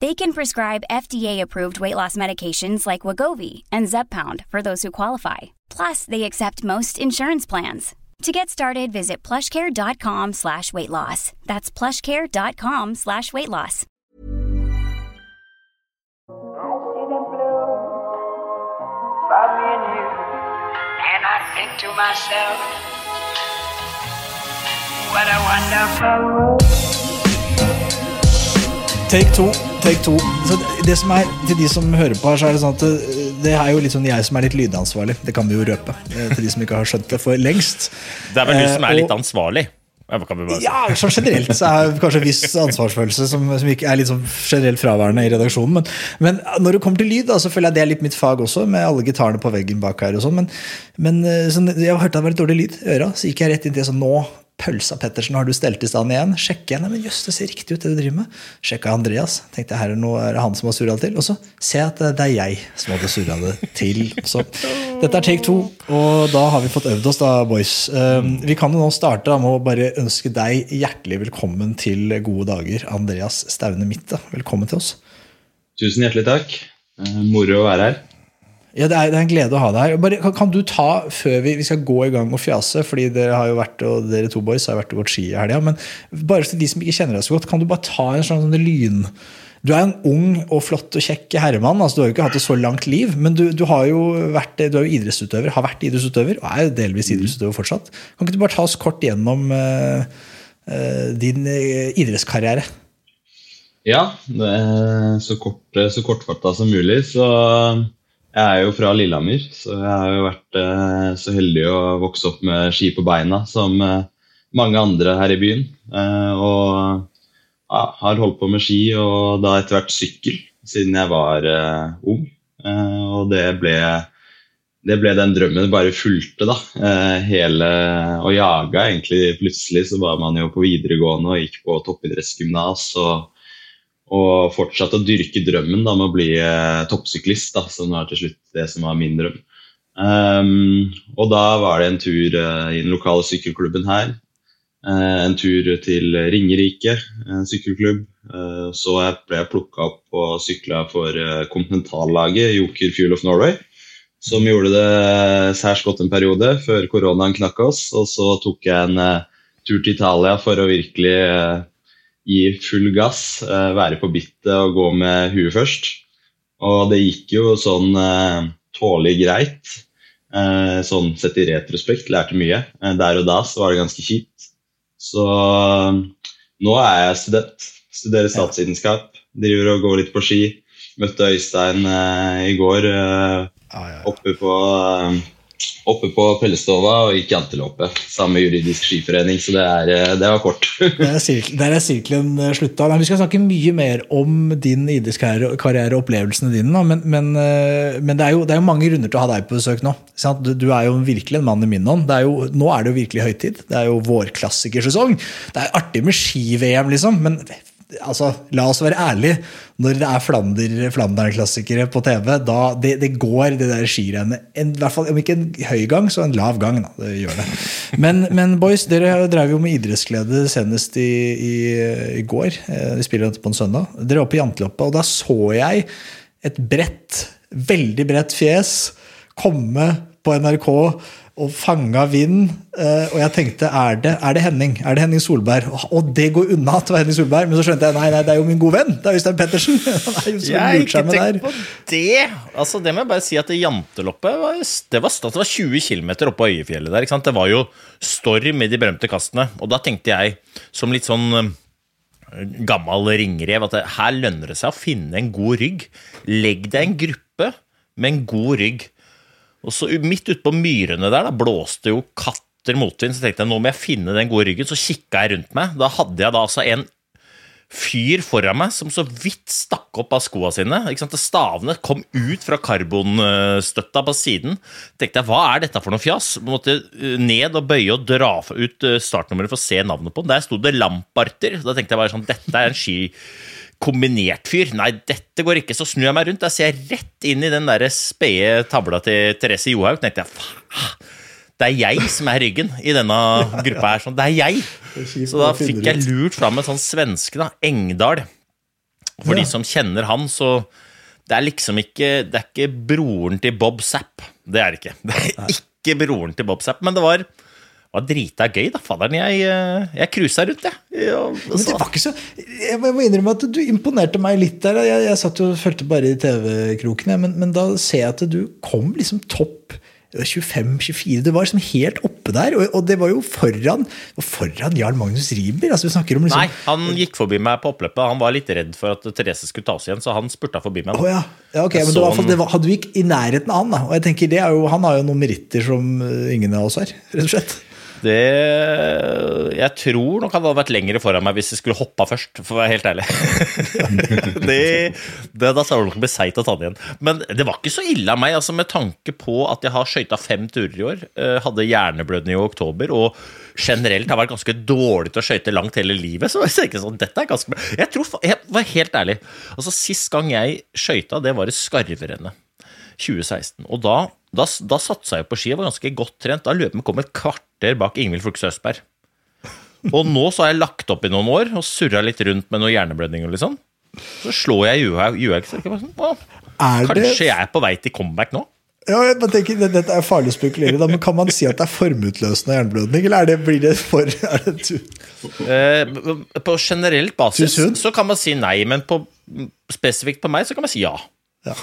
They can prescribe FDA-approved weight loss medications like Wagovi and Zepbound for those who qualify. Plus, they accept most insurance plans. To get started, visit plushcare.com slash weight loss. That's plushcare.com slash weight loss. And I think to myself, what a wonderful world. Take two. Take two. Så det som er, til de som hører på, her, så er det sånn at det, det er jo litt sånn jeg som er litt lydansvarlig. Det kan vi jo røpe. eh, Til de som ikke har skjønt det for lengst. Det er vel du som Eh, er litt ansvarlig? Ja? Ja, sånn generelt så er det kanskje en viss ansvarsfølelse som, som er litt sånn generelt fraværende i redaksjonen. Men, men når det kommer til lyd, da, så føler jeg det er litt mitt fag også, med alle gitarene på veggen bak her og sånn. Men, men eh, sånn, jeg hørte det var litt dårlig lyd i øra, så gikk jeg rett inn til sånn nå Pølsa Pettersen, har du stelt i stand igjen? Sjekker jeg, nei, men jøss, det ser riktig ut det du driver med. Sjekka Andreas, tenkte jeg her er, noe, er det han som har surra det til. Og så ser jeg at det er jeg som hadde surra det til. Så dette er take to, og da har vi fått øvd oss, da, boys. Um, vi kan jo nå starte med å bare ønske deg hjertelig velkommen til gode dager, Andreas Staune Mitte. Velkommen til oss. Tusen hjertelig takk. Eh, Moro å være her. Ja, det er, det er en glede å ha deg her. Bare, kan, kan du ta, før vi, vi skal gå i gang og fjase, fordi dere har jo vært, og dere to boys har vært og gått ski i helga, men bare til de som ikke kjenner deg så godt, kan du bare ta en sånn, sånn lyn... Du er en ung og flott og kjekk herremann. altså Du har jo ikke hatt et så langt liv, men du, du har jo vært du er jo idrettsutøver, har vært idrettsutøver og er jo delvis idrettsutøver fortsatt. Kan ikke du bare ta oss kort gjennom uh, uh, din uh, idrettskarriere? Ja, det så, kort, så kortfatta som mulig. Så jeg er jo fra Lillehammer, så jeg har jo vært eh, så heldig å vokse opp med ski på beina som eh, mange andre her i byen. Eh, og ja, har holdt på med ski og da etter hvert sykkel siden jeg var ung. Og det ble, det ble den drømmen bare fulgte, da. Hele, og jaga egentlig. Plutselig så var man jo på videregående og gikk på toppidrettsgymnas. og og fortsatte å dyrke drømmen da, med å bli eh, toppsyklist, da, som var til slutt det som var min drøm. Um, og da var det en tur uh, i den lokale sykkelklubben her. Uh, en tur til Ringerike uh, sykkelklubb. Så jeg ble jeg plukka opp og sykla for kontinentallaget Joker Fuel of Norway. Som gjorde det særs godt en periode før koronaen knakk oss. Og så tok jeg en tur til Italia for å virkelig gi full gass, eh, være på bittet og gå med huet først. Og det gikk jo sånn eh, tålelig greit. Eh, sånn sett i retrospekt, lærte mye. Der og da så var det ganske kjipt. Så nå er jeg student. Studerer statsvitenskap. Driver og går litt på ski. Møtte Øystein i går oppe på Oppe på Pellestova og gikk janteløpe. Samme juridisk skiforening, så det, er, eh, det var kort. Der er, sirkel, der er sirkelen eh, slutta. Vi skal snakke mye mer om din idrettskarriere karriere og opplevelsene dine. Men, men, eh, men det, er jo, det er jo mange grunner til å ha deg på besøk nå. Du, du er jo virkelig en mann i min ånd. Det jo, nå er det jo virkelig høytid. Det er jo vårklassikersesong. Det er artig med ski-VM, liksom. men altså, la oss være ærlige. Når det er Flander, Flandern-klassikere på TV, da det, det går det der skirennet en, Om ikke en høy gang, så en lav gang. Da, det gjør det. Men, men boys, dere drev jo med idrettsglede senest i, i, i går. Eh, Vi spiller dette på en søndag. Dere var på Janteloppa, og da så jeg et bredt, veldig bredt fjes komme på NRK og fanga vind. eh, og jeg tenkte er det, er det Henning Er det Henning Solberg? Og, det går unna til å være Henning Solberg, men så skjønte jeg nei, nei, det er jo min gode venn. Det er Øystein Pettersen. Han er jo så Jeg ikke tenkt på det. Altså, det må jeg bare si at det janteloppet var, det var, det var 20 km oppe på Øyefjellet der. Det var jo storm i de berømte kastene. Og da tenkte jeg, som litt sånn eh, gammel ringrev, at det, her lønner det seg å finne en god rygg. Legg deg en gruppe med en god rygg. Og så midt utpå myrene der da, blåste jo katter motvind, så tenkte jeg nå må jeg finne den gode ryggen. Så kikka jeg rundt meg. Da hadde jeg da altså en fyr foran meg som så vidt stakk opp av skoa sine. Ikke sant? Stavene kom ut fra karbonstøtta på siden. tenkte jeg, Hva er dette for noe fjas? Måtte eh, ned og bøye og dra ut eh, startnummeret for å se navnet på den. Der sto det Lamparter. Da tenkte jeg bare sånn, dette er en ski kombinert fyr. Nei, dette går ikke. Så snur jeg meg rundt. Der ser jeg rett inn i den der spede tavla til Therese Johaug. tenkte jeg, faen, det er jeg som er ryggen i denne gruppa her. Sånn, det er jeg. Så da fikk jeg lurt fram en sånn svenske, da, Engdahl. For Ja. de som kjenner han, så det er liksom ikke Det er ikke broren til Bob Zapp. Det er det ikke. Det er ikke broren til Bob Zapp, men det var, var drita gøy, da. Fadderen, jeg, eh, jeg cruisa rundt, jeg. Ja, Men det var ikke så Jeg må innrømme at du imponerte meg litt der. Jeg, jeg satt jo og fulgte bare i TV-kroken, men, men da ser jeg at du kom liksom topp 25-24. Du var liksom helt oppe der, og, og det var jo foran foran Jarl Magnus Riiber. Altså, vi snakker om liksom Nei, han gikk forbi meg på oppløpet. Han var litt redd for at Therese skulle ta oss igjen, så han spurta forbi meg. Da. ja. ja, ok, Jeg men var, han- det var, hadde du ikke i nærheten av han, da. Og jeg tenker, det er jo, Han har jo noen meritter som eh, ingen av oss har, rett og slett. Det Jeg tror nok han hadde vært lengre foran meg hvis jeg skulle hoppa først, for å være helt ærlig. det, det, da skal det nok bli seigt å ta det igjen. Men det var ikke så ille av meg, altså med tanke på at jeg har skøyta fem turer i år. eh, Hadde hjerneblødning i oktober og generelt har vært ganske dårlig til å skøyte langt hele livet. Så jeg tenker sånn, dette er ganske bra. Jeg tror, jeg var helt ærlig. Altså Sist gang jeg skøyta, det var i Skarverennet. 2016. Og da, da, da satsa jeg på ski. og var ganske godt trent. Da løpet kom et kvarter bak Ingvild Flukse Østberg. Og nå så har jeg lagt opp i noen år og surra litt rundt med noe hjerneblødning. og liksom. Så slår jeg bare sånn, «Å, Er Kanskje jeg er på vei til comeback nå? Ja, jeg tenker, det- Dette er farlig å spekulere, da, men kan man si at det er formutløsende hjerneblødning? Eller er det, blir det for det Eh, på generelt basis så kan man si nei, men på, spesifikt på meg så kan man si ja. Ja.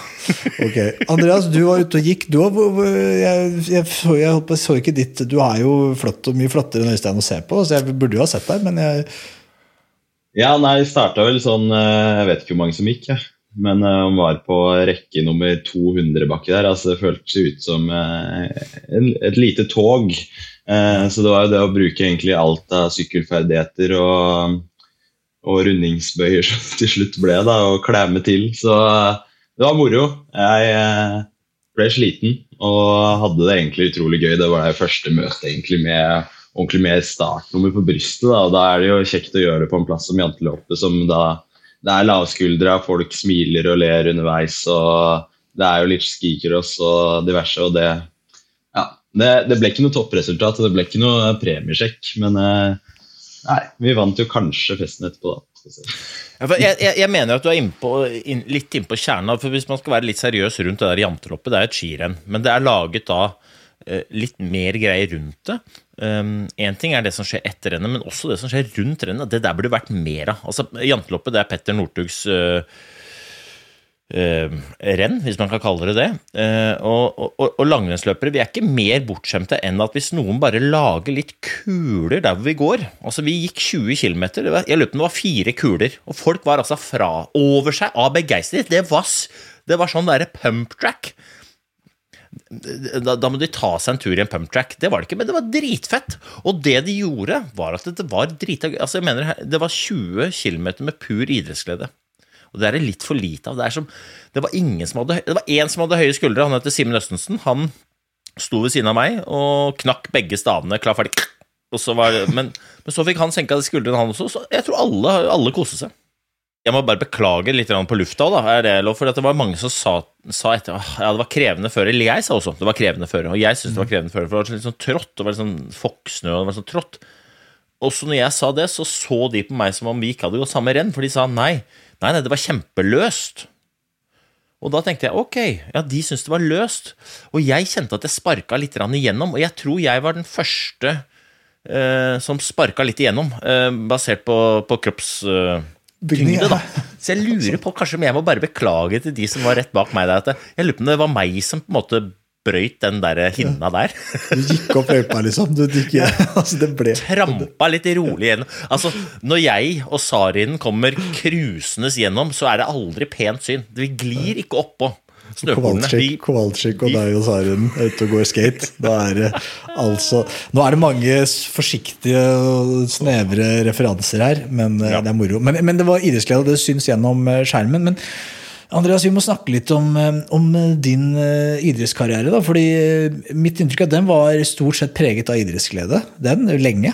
Ok. Andreas, du var ute og gikk. Du, jeg, jeg, så, jeg så ikke ditt Du er jo flott og mye flottere enn Øystein å se på, så jeg burde jo ha sett deg, men jeg Ja, nei, starta vel sånn eh, Jeg vet ikke hvor mange som gikk, jeg. Men eh, han var på rekke nummer 200 baki der. altså Det føltes ut som eh, et lite tog. Så det var jo det å bruke egentlig alt av sykkelferdigheter og, og rundingsbøyer som til slutt ble, da, og klemme til. Så det var moro. Jeg eh, ble sliten og hadde det egentlig utrolig gøy. Det var det første møtet egentlig med ordentlig med startnummer på brystet. Da. Da er det jo kjekt å gjøre det på en plass som Janteloppet, som da det er lavskuldra, folk smiler og ler underveis. og Det er jo litt skicross og diverse. og det, ja, det, det ble ikke noe toppresultat, det ble ikke noe premiesjekk. Men eh, nei, vi vant jo kanskje festen etterpå, da. Ja, Jeg, jeg, jeg mener at du er innpå, inn, litt innpå kjernen. For Hvis man skal være litt seriøs rundt det der janteloppet, det er et skirenn. Men det er laget da eh, litt mer greier rundt det. Én ting er det som skjer etter rennet, men også det som skjer rundt rennet. Det der burde vært mer av. Altså, Janteloppet det er Petter Northugs eh, eh, renn, hvis man kan kalle det det. Uh, og, og, og langrennsløpere vi er ikke mer bortskjemte enn at hvis noen bare lager litt kuler der hvor vi går Altså, vi gikk 20 km, jeg lurer på om det var fire kuler, og folk var altså fra over seg av begeistring. Det var, det var sånn derre pump track. Da, da må de ta seg en tur i en pump track. Det var det ikke, men det var dritfett. Og det de gjorde, var at det var drita. Altså, jeg mener, det var 20 km med pur idrettsglede. Og det er det litt for lite av. Det, er som, det var ingen som hadde Det var én som hadde høye skuldre, han heter Simen Østensen. Han sto ved siden av meg og knakk begge stavene. Klar, ferdig. Og så var, men, men så fikk han senka skuldrene, han også. Så jeg tror alle, alle koste seg. Jeg må bare beklage litt på lufta, da, er det lov? For det var mange som sa, sa etter ja, det var krevende føre. Eller jeg sa også det var krevende føre. Og jeg syntes det var krevende føre, for det var litt sånn trått. Det var litt sånn foksnø og det var sånn trått. Også når jeg sa det, så så de på meg som om vi ikke hadde gått samme renn, for de sa nei. Nei, nei, det var kjempeløst. Og da tenkte jeg ok, ja, de syntes det var løst. Og jeg kjente at jeg sparka litt igjennom, og jeg tror jeg var den første eh, som sparka litt igjennom, eh, basert på, på kroppstyngde. eh, da. Så jeg lurer på, kanskje om jeg må bare beklage til de som var rett bak meg der, at jeg lurer på om det var meg som på en måte brøyt den der hinna der. Du gikk opp løypa, liksom. Du, gikk, altså, det ble Trampa litt rolig gjennom. Altså, når jeg og Sarinen kommer krusende gjennom, så er det aldri pent syn. Vi glir ikke oppå Kowalczyk, og deg og Saren er ute og går skate. Da er det altså Nå er det mange forsiktige og snevre referanser her, men eh, Ja. det er moro. Men, men det var idrettsglede, og det syns gjennom eh, skjermen. Men Andreas, vi må snakke litt om, eh, om din eh, idrettskarriere. Da, fordi eh, mitt inntrykk er at den var stort sett preget av idrettsglede. Den, lenge.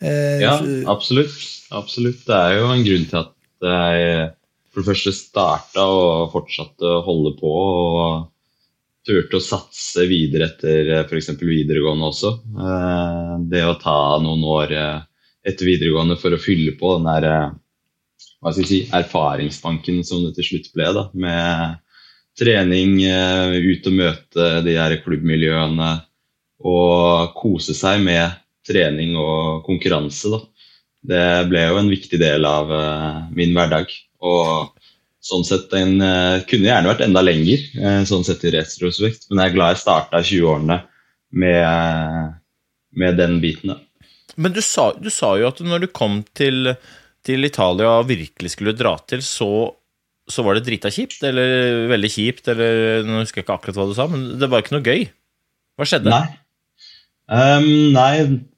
Eh, Ja, absolutt. absolutt. Det er jo en grunn til at jeg for det første starta og fortsatte å holde på. og turte å satse videre etter f.eks. videregående også. Eh, Det å ta noen år eh, etter videregående for å fylle på den der eh, hva skal jeg si, erfaringsbanken som det til slutt ble. da, Med trening, eh, ut og møte de her klubbmiljøene og kose seg med trening og konkurranse. da. Det ble jo en viktig del av eh, min hverdag. Og sånn sett en, eh, kunne gjerne vært enda lenger, sånn sett i retrospekt. Men jeg er glad jeg starta 20-årene med, med den biten. da. men du sa, du sa jo at når du kom til, til Italia virkelig skulle dra til, så, så var det drita kjipt, eller veldig kjipt, eller Nå husker jeg ikke akkurat hva du sa, men det var ikke noe gøy. Hva skjedde? Nei. um, nei,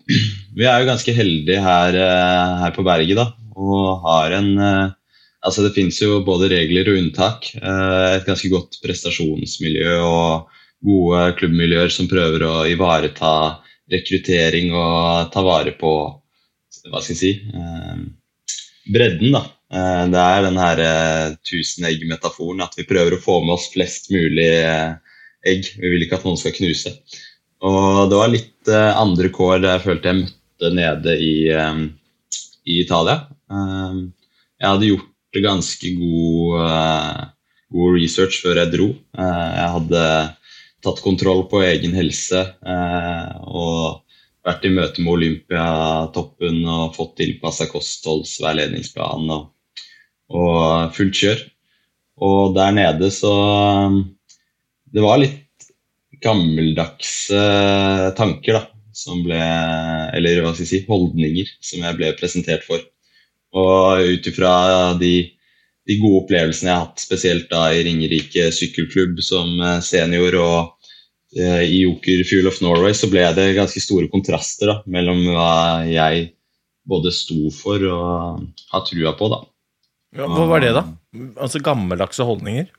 vi er jo ganske heldige her, eh, her på berget, da. Og har en eh, Altså, det fins jo både regler og unntak. Eh, et ganske godt prestasjonsmiljø og gode klubbmiljøer som prøver å ivareta rekruttering og ta vare på Hva skal jeg si eh, bredden, da. Eh, det er den her eh, tusen egg-metaforen, at vi prøver å få med oss flest mulig eh, egg. Vi vil ikke at noen skal knuse. Og det var litt andre kår jeg følte jeg møtte nede i, i Italia. Jeg hadde gjort ganske god, god research før jeg dro. Jeg hadde tatt kontroll på egen helse og vært i møte med Olympiatoppen og fått tilpassa kostholdsveiledningsplan og, og fullt kjør. Og der nede så Det var litt gammeldagse tanker, da. Som ble Eller hva skal jeg si holdninger som jeg ble presentert for. Og ut ifra de, de gode opplevelsene jeg har hatt, spesielt da i Ringerike sykkelklubb som eh, senior og i Joker Fuel of Norway, så ble det ganske store kontraster da, mellom hva jeg både sto for og har trua på. da. Ja, hva var det, da? Altså Gammeldagse holdninger?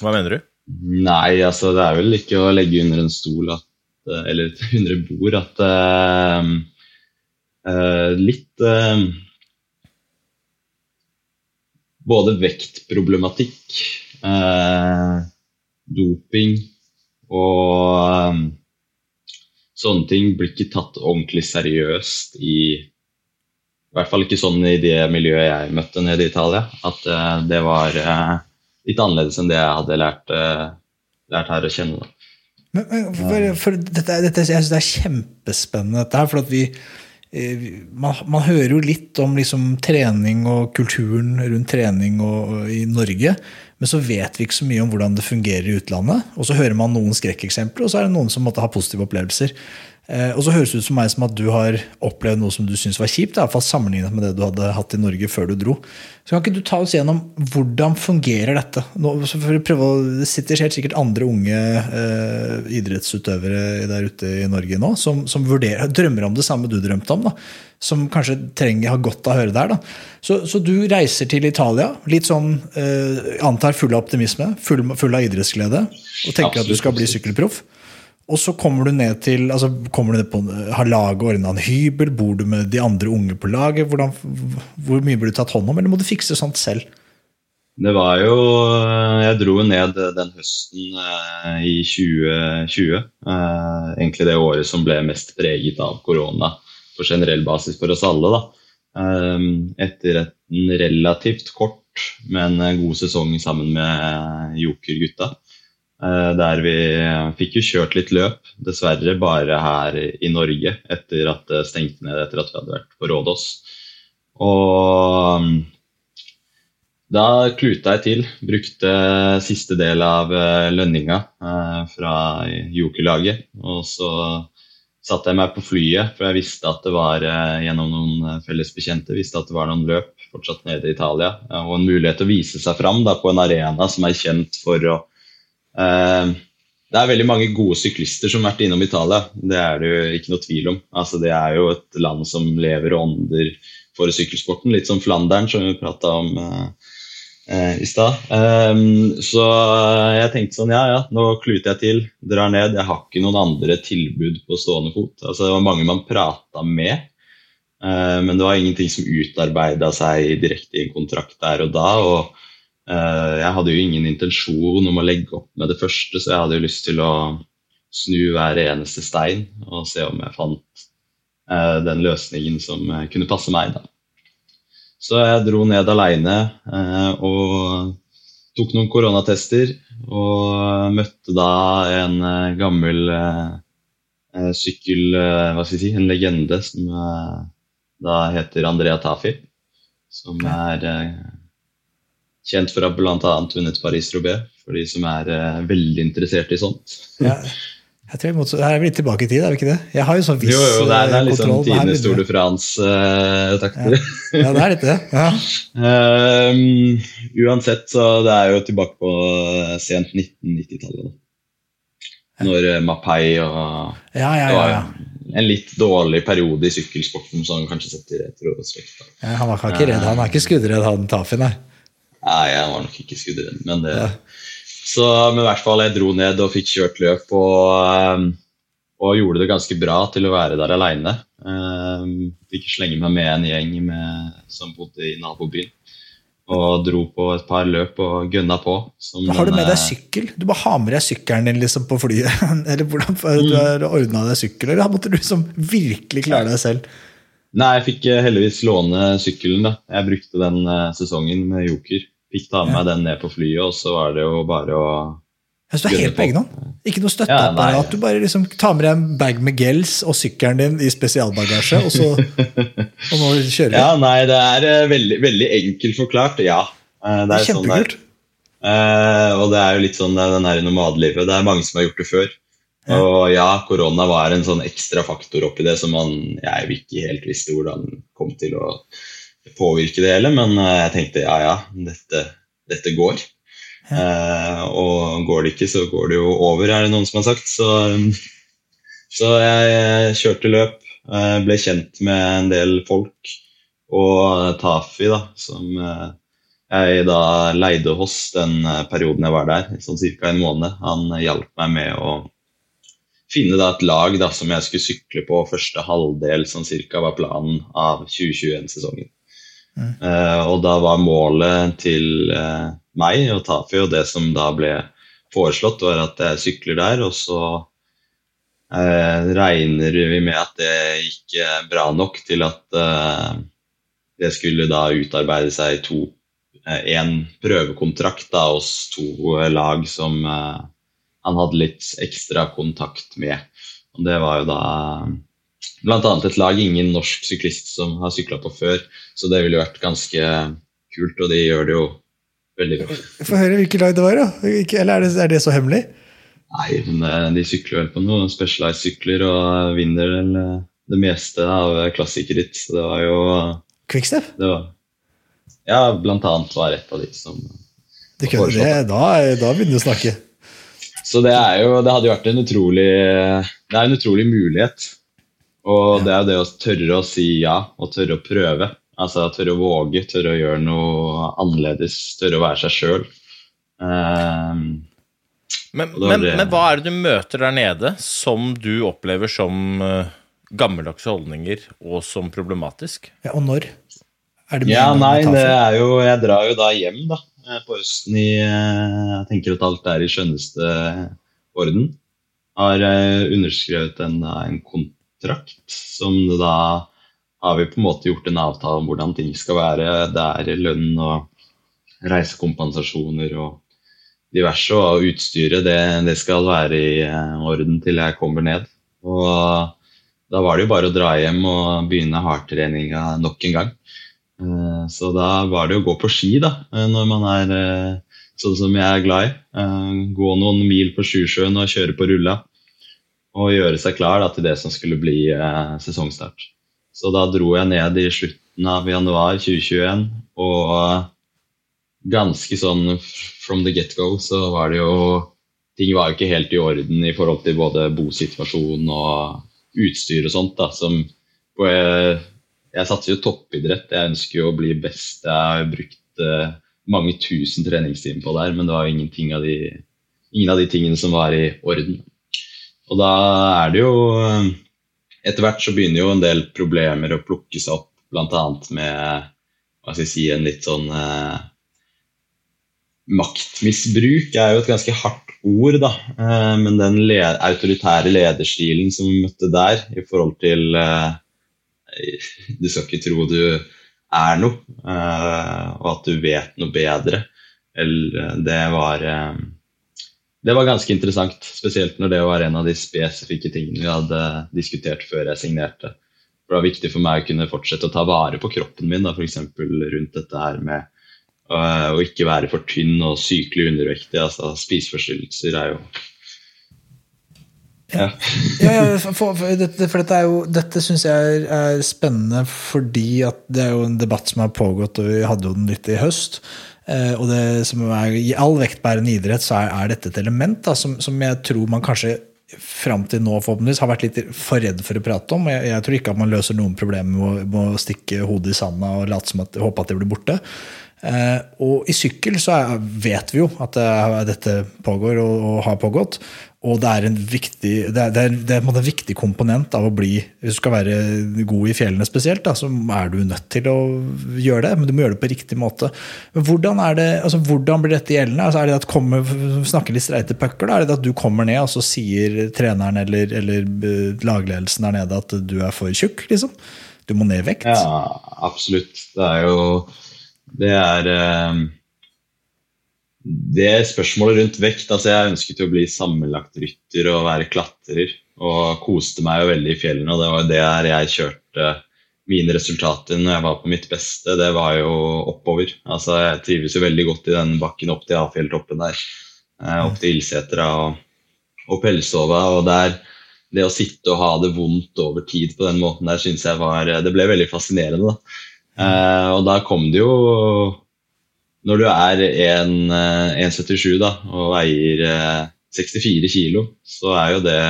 Hva mener du? Nei, altså det er vel ikke å legge under en stol at, eh, eller under et bord at uh, uh, Litt uh, Både vektproblematikk, eh, doping og um, sånne ting blir ikke tatt ordentlig seriøst i I hvert fall ikke sånn i det miljøet jeg møtte nede i Italia. At uh, det var uh, litt annerledes enn det jeg hadde lært, uh, lært her å kjenne. Da. Men, men for, for dette, dette, jeg syns det er kjempespennende, dette her. For at vi, eh, man, man hører jo litt om liksom, trening og kulturen rundt trening og, og i Norge. Men så vet vi ikke så mye om hvordan det fungerer i utlandet. Og så hører man noen skrekkeksempler, og så er det noen som måtte ha positive opplevelser. Eh, og så høres det ut som meg som at du har opplevd noe som du syns var kjipt. i hvert fall Sammenlignet med det du hadde hatt i Norge før du dro. Så kan ikke du ta oss gjennom hvordan fungerer dette? Nå, det sitter helt sikkert andre unge eh, idrettsutøvere der ute i Norge nå som, som vurderer, drømmer om det samme du drømte om. da som kanskje trenger har godt av å høre der. Da. Så, så du reiser til Italia, litt sånn eh, antar full av optimisme, full, full av idrettsglede, og tenker at du skal bli sykkelproff. Og så kommer du ned til altså kommer du ned på, Har laget ordna en hybel? Bor du med de andre unge på laget? Hvordan, hvor mye blir du tatt hånd om, eller må du fikse sånt selv? Det var jo Jeg dro ned den høsten eh, i 2020. Eh, egentlig det året som ble mest preget av korona på generell basis for oss alle. da. Um, etter en relativt kort, men god sesong sammen med Joker-gutta. Uh, der vi fikk jo kjørt litt løp, dessverre bare her i Norge, etter at det stengte ned etter at vi hadde vært på Rådås. Og um, da kluta jeg til. Brukte siste del av lønninga fra Joker-laget. Og så satte jeg meg på flyet, for jeg visste at det var eh, gjennom noen eh, felles bekjente, visste at det var noen løp fortsatt nede i Italia. Og en mulighet til å vise seg fram da, på en arena som er kjent for å eh, Det er veldig mange gode syklister som har vært innom Italia, det er det jo ikke noe tvil om. Altså, det er jo et land som lever og ånder for sykkelsporten, litt som Flandern, som vi prata om. Eh, i stad. Um, så jeg tenkte sånn, ja ja, nå kluter jeg til, drar ned. Jeg har ikke noen andre tilbud på stående fot. Altså, det var mange man prata med, uh, men det var ingenting som utarbeida seg direkte i en kontrakt der og da. og uh, Jeg hadde jo ingen intensjon om å legge opp med det første, så jeg hadde jo lyst til å snu hver eneste stein og se om jeg fant den løsningen som kunne passe meg. da. Så jeg dro ned aleine eh, og tok noen koronatester. Og møtte da en eh, gammel eh, sykkel... hva skal jeg si? En legende som da heter Andrea Tafi. Som er kjent for å ha bl.a. vunnet Paris-Roubais, for de som er veldig interessert i sånt. Ja. Jeg tror jeg Her er vi litt tilbake i tid, er vi ikke det? Jeg har jo sånn viss kontroll. jo, jo, det er, det er liksom tidenes Tour de France-takter. Uh, ja. ja. det er litt det. Ja. um, uansett, så det er jo tilbake på sent 1990-tallet. Når Mapai og ja, ja, ja, ja. En litt dårlig periode i sykkelsporten som kanskje setter retrospekt. Ja, han var ikke redd, han er ikke skuddredd, han Tafi, nei. Nei, jeg var nok ikke skuddredd, men det ja. Så men i hvert fall jeg dro ned og fikk kjørt løp og, ehm, og gjorde det ganske bra til å være der aleine. Ehm, fikk slenge meg med en gjeng med, som bodde i nabobyen. Og dro på et par løp og gønna på. har du med deg sykkel? Du bare har med deg sykkelen din liksom på flyet? eller hvordan mm. du har ordna deg sykkel, eller måtte du liksom virkelig klare deg selv? Nei, jeg fikk eh, heldigvis låne sykkelen. da. Jeg brukte den uh, sesongen med Joker. Fikk ta med ja. den ned på flyet, og så var det jo bare å du er helt på egen hånd? Ikke noe støtteapparat? Ja, du bare liksom tar med deg en bag med gels og sykkelen din i spesialbagasje, og så og nå kjører vi. Ja, nei, det er uh, veldig, veldig enkelt forklart, ja. Uh, det er, sånn Kjempekult. Sånn uh, og det er jo litt sånn den her nomadlivet. Det er mange som har gjort det før. Ja. Og ja, korona var en sånn ekstra faktor oppi det som man jeg ikke helt visste hvordan kom til å påvirke det hele, men eh, jeg tenkte ja, ja, dette, dette går. Ja. Eh, og går det ikke, så går det jo over, er det noen som har sagt. Så, så jeg kjørte løp, eh, ble kjent med en del folk. Og Tafi, da, som eh, jeg da leide hos den perioden jeg var der, sånn ca. en måned, han hjalp meg med å finne da et lag da, som jeg skulle sykle på første halvdel, sånn ca. var planen av 2021-sesongen. Uh, og da var målet til uh, meg og Tafi, og det som da ble foreslått, var at jeg sykler der, og så uh, regner vi med at det gikk bra nok til at det skulle da utarbeide seg to en prøvekontrakt da, hos to lag som han hadde litt ekstra kontakt med. Og det var jo da bl.a. et lag ingen norsk syklist som har sykla på før. Så det ville vært ganske kult, og de gjør det jo veldig bra. Få høre hvilket lag det var, da. Eller er det, er det så hemmelig? Nei, men eh, de sykler vel på noen specialized-sykler og vinner vel eh, det meste av klassikerritt. Så det var jo Quickstep? Det var, ja, blant annet var et av de som det kunne det, da, da begynner du å snakke. Så det er jo Det hadde jo vært en utrolig Det er en utrolig mulighet. Og det er det å tørre å si ja, og tørre å prøve. Altså Tørre å våge, tørre å gjøre noe annerledes, tørre å være seg sjøl. Um, ehm, men, men, men, hva er det du møter der nede som du opplever som uh, gammeldagse holdninger og som problematisk? Ja, Og når? Er det ja, nei, det er jo Jeg drar jo da hjem da, eh, på høsten i eh, Jeg tenker at alt er i skjønneste orden. Har underskrevet en, en kontrakt kontrakt som da har vi på en måte gjort en avtale om hvordan ting skal være. Det er lønn og reisekompensasjoner og diverse. Og utstyret det, det skal være i eh, orden til jeg kommer ned. Og da var det jo bare å dra hjem og begynne hardtreninga nok en gang. Eh, så da var det å gå på ski da, eh, når man er sånn som jeg er glad i. Gå noen mil på Sjusjøen og kjøre på rulla. Og gjøre seg klar da, til det som skulle bli sesongstart. Så da dro jeg ned i slutten av januar 2021 og ganske sånn from the get-go så var det jo Ting var jo ikke helt i orden i forhold til både bosituasjon og utstyr og sånt. da, som jeg, jeg satser jo toppidrett. Jeg ønsker jo å bli best. Jeg har brukt eh, mange tusen treningstimer på det her, men det var ingenting av de, ingen av de tingene som var i orden. Og da er det jo Etter hvert så begynner jo en del problemer å plukke seg opp, bl.a. med hva skal jeg si, en litt sånn eh, maktmisbruk er jo et ganske hardt ord, da. Eh, men den le autoritære lederstilen som vi møtte der, i forhold til eh, Du skal ikke tro du er noe, uh, og at du vet noe bedre. Eller, det var Det var ganske interessant, spesielt når det var en av de spesifikke tingene vi hadde diskutert før jeg signerte. For det var viktig for meg å kunne fortsette å ta vare på kroppen min, f.eks. rundt dette her med å ikke være for tynn og sykelig undervektig. altså Spiseforstyrrelser er jo ja. ja, for, for, dette, for dette, dette syns jeg er, er, spennende fordi at det er jo en debatt som har pågått, og vi hadde jo den litt i høst. Eh, og det som er, I all vektbærende idrett så er, er dette et element da, som, som, jeg tror man kanskje fram til nå forhåpentligvis har vært litt for redd for å prate om. Jeg, jeg tror ikke at man løser noen problemer med, med å, stikke hodet i sanda og late som at, håpe at det blir borte. Eh, og i sykkel så er, vet vi jo at det, dette pågår og, og, har pågått. Og det er en viktig, det er, det er, det er en, viktig komponent av å bli Hvis du skal være god i fjellene spesielt, da, så er du nødt til å gjøre det. Men du må gjøre det på riktig måte. Men hvordan, det, altså, hvordan blir dette gjeldende? Altså, er det at kommer, snakker litt streite pucker? Er det at du kommer ned og så sier treneren eller, eller eh, lagledelsen der nede at du er for tjukk? Liksom? Du må ned i vekt? Ja, absolutt. Det er jo det er eh, det spørsmålet rundt vekt altså Jeg ønsket å bli sammenlagtrytter og være klatrer. Og koste meg jo veldig i fjellene, og det var det jeg kjørte mine resultater når jeg var på mitt beste. Det var jo oppover. Altså Jeg trives jo veldig godt i den bakken opp til Afjelltoppen der. Eh, opp til Ilsetra og, og Pelsova. Og der, det å sitte og ha det vondt over tid på den måten der, syns jeg var Det ble veldig fascinerende. da. Uh, og da kom det jo Når du er 1,77 da, og veier uh, 64 kilo, så er jo det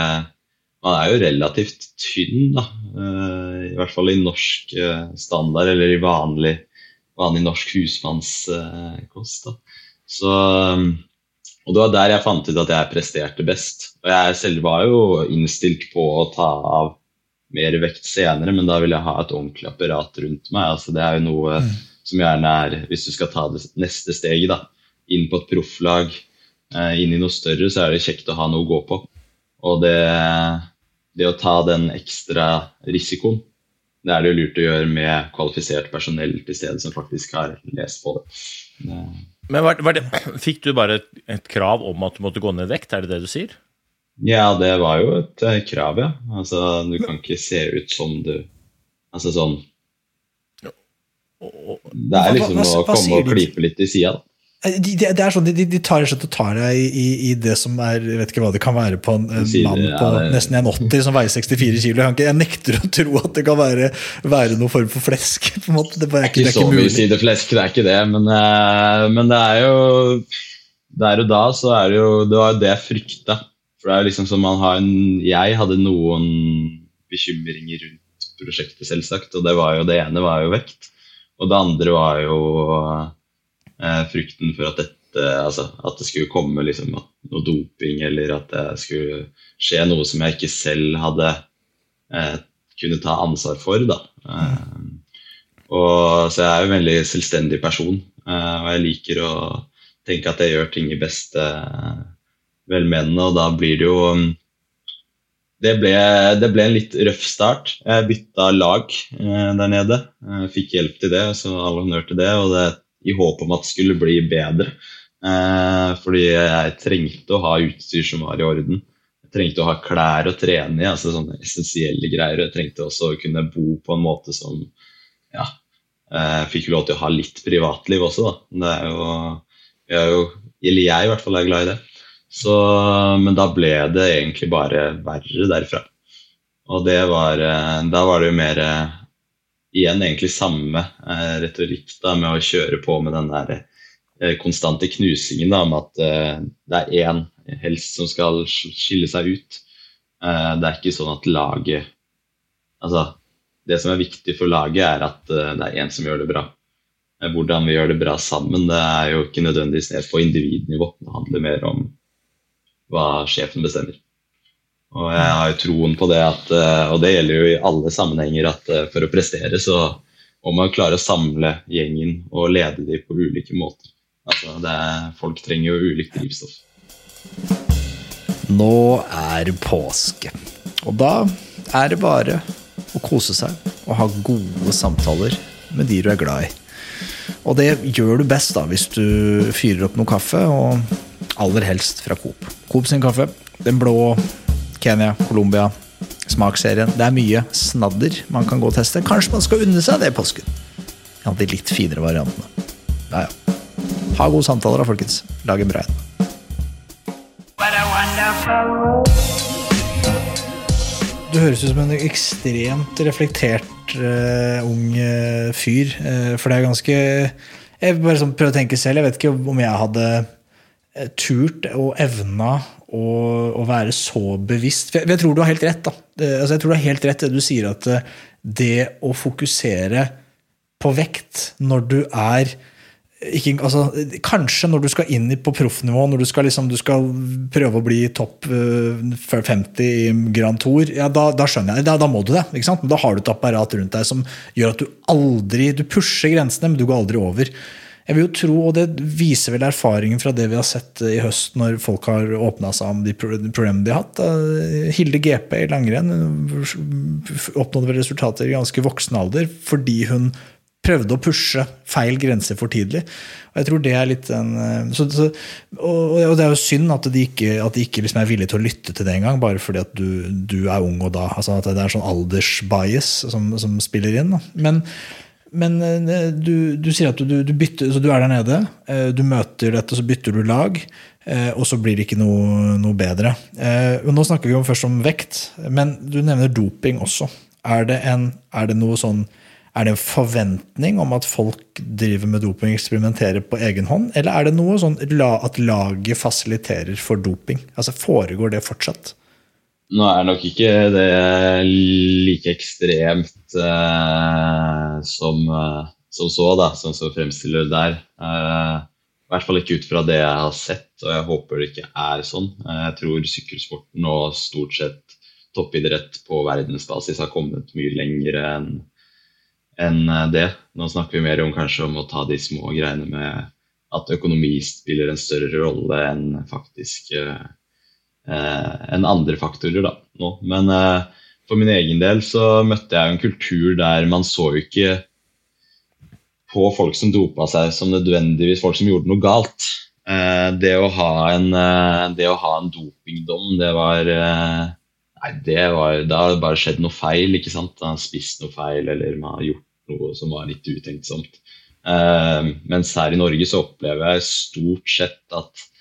Man er jo relativt tynn, da. Uh, I hvert fall i norsk standard, eller i vanlig, vanlig norsk husmannskost. Så um, og det var der jeg fant ut at jeg presterte best. Og jeg selv var jo innstilt på å ta av mer vekt senere, men da ville jeg ha et ordentlig apparat rundt meg. Altså, det er jo noe mm. Som gjerne er Hvis du skal ta det neste steget, da, inn på et profflag, eh, inn i noe større, så er det kjekt å ha noe å gå på. Og det, det å ta den ekstra risikoen, det er det jo lurt å gjøre med kvalifisert personell til stede som faktisk har lest på det. Men var, var det, Fikk du bare et krav om at du måtte gå ned i vekt, er det det du sier? Ja, det var jo et uh, krav, ja. Altså, du kan ikke se ut som du Altså sånn Det er liksom å komme og klype litt i sida. da. de, de, det er sånn, de, de tar, tar deg i, i, det som er Jeg vet ikke hva det kan være på en, en mann på ja, nesten 1,80 som veier 64 kilo. Jeg, jeg, nekter å tro at det kan være, være noen form for flesk. på en måte. Det, er ikke, det er ikke, så mye sideflesk, det er ikke det. Men, uh, men det er jo Der og da så er det jo Det var jo det jeg frykta. For det er liksom som man har en Jeg hadde noen bekymringer rundt prosjektet, selvsagt. Og det var jo det ene var jo vekt. Og det andre var jo eh, frykten for at dette Altså at det skulle komme liksom noe doping, eller at det skulle skje noe som jeg ikke selv hadde eh, kunne ta ansvar for. da. Eh, og, så jeg er jo en veldig selvstendig person, eh, og jeg liker å tenke at jeg gjør ting i beste velmenende, og da blir det jo um, det ble, det ble, en litt røff start. Jeg bytta lag eh, der nede. Jeg fikk hjelp til det, så all honnør til det. Og det i håp om at det skulle bli bedre. Eh, fordi jeg trengte å ha utstyr som var i orden. Jeg trengte å ha klær å trene i, altså sånne essensielle greier. Jeg trengte også å kunne bo på en måte som ja, eh, fikk lov til å ha litt privatliv også, da. Det er jo, jeg er jo Eller jeg i hvert fall er glad i det. Så, men da ble det egentlig bare verre derfra. Og det var eh, Da var det jo mer eh, igjen egentlig samme eh, retorikk da med å kjøre på med den der konstante knusingen da, om at det er én helst som skal skille seg ut. det er ikke sånn at laget Altså, det som er viktig for laget, er at det er én som gjør det bra. Hvordan vi gjør det bra sammen, det er jo ikke nødvendigvis ned på individnivå. Det handler mer om hva sjefen bestemmer. Og jeg har jo troen på det at, eh, og det gjelder jo i alle sammenhenger, at eh, for å prestere så må man klare å samle gjengen og lede dem på ulike måter. Altså, er, folk trenger jo ulikt drivstoff. Nå er påske, og da er det bare å kose seg og ha gode samtaler med de du er glad i. Og det gjør du best da hvis du fyrer opp noe kaffe, og aller helst fra Coop. Coop sin kaffe. Den blå Kenya, Colombia, smaksserien. Det er mye snadder man kan gå og teste. Kanskje man skal unne seg det i påsken. Ja, de litt finere variantene. Ja, ja. Ha gode samtaler da, folkens. Lag en bra en. Du høres ut som en ekstremt reflektert uh, ung uh, fyr. Uh, for det er ganske Jeg bare sånn prøver å tenke selv. Jeg vet ikke om jeg hadde turt og evna å, være så bevisst. For jeg, tror du har helt rett. da. Altså, jeg tror du har helt rett det du sier at eh, det å fokusere på vekt når du er ikke, altså, kanskje når du skal inn på proffnivå, når du skal, liksom, du skal, prøve å bli topp uh, eh, 50 i Grand Tour, ja, da, da skjønner jeg da, da, må du det. sant? Da har du et apparat rundt deg som gjør at du aldri Du pusher grensene, men du går aldri over. Jeg vil jo tro, og det viser vel erfaringen fra det vi har sett i høst, når folk har åpna seg om de problemene de har hatt. Hilde GP i langrenn oppnådde vel resultater i ganske voksen alder fordi hun prøvde å pushe feil grenser for tidlig. Og jeg tror det er litt en, så, så, og, det er jo synd at de ikke, at de ikke liksom er villige til å lytte til det engang, bare fordi at du, du, er ung og da. altså At det er sånn aldersbias som, som spiller inn. Da. Men men eh, du, du, sier at du, du, bytter, så du er der nede, eh, du møter dette, så bytter du lag, eh, og så blir det ikke noe, noe bedre. Nå snakker vi jo først om vekt, men du nevner doping også. Er det, en, er det noe sånn er det en forventning om at folk driver med doping eksperimenterer på egen hånd, eller er det noe sånn at laget fasiliterer for doping? Altså Foregår det fortsatt? Nå er nok ikke det like ekstremt eh, som, eh, som, så, da, sånn som fremstiller det der. Eh, I hvert fall ikke ut fra det jeg har sett, og jeg håper det ikke er sånn. Eh, jeg tror sykkelsporten og stort sett toppidrett på verdensbasis har kommet mye lenger enn en eh, det. Nå snakker vi mer om kanskje om å ta de små greiene med at økonomi spiller en større rolle enn faktisk Eh, enn andre faktorer da, nå. Men eh, for min egen del så møtte jeg en kultur der man så ikke på folk som dopa seg som nødvendigvis folk som gjorde noe galt. Eh, det å ha en, det å ha en dopingdom, det var Nei, det var, det har bare skjedd noe feil. ikke sant? Man har spist noe feil, eller man har gjort noe som var litt utenksomt. Mens her i Norge så opplever jeg stort sett at Eh,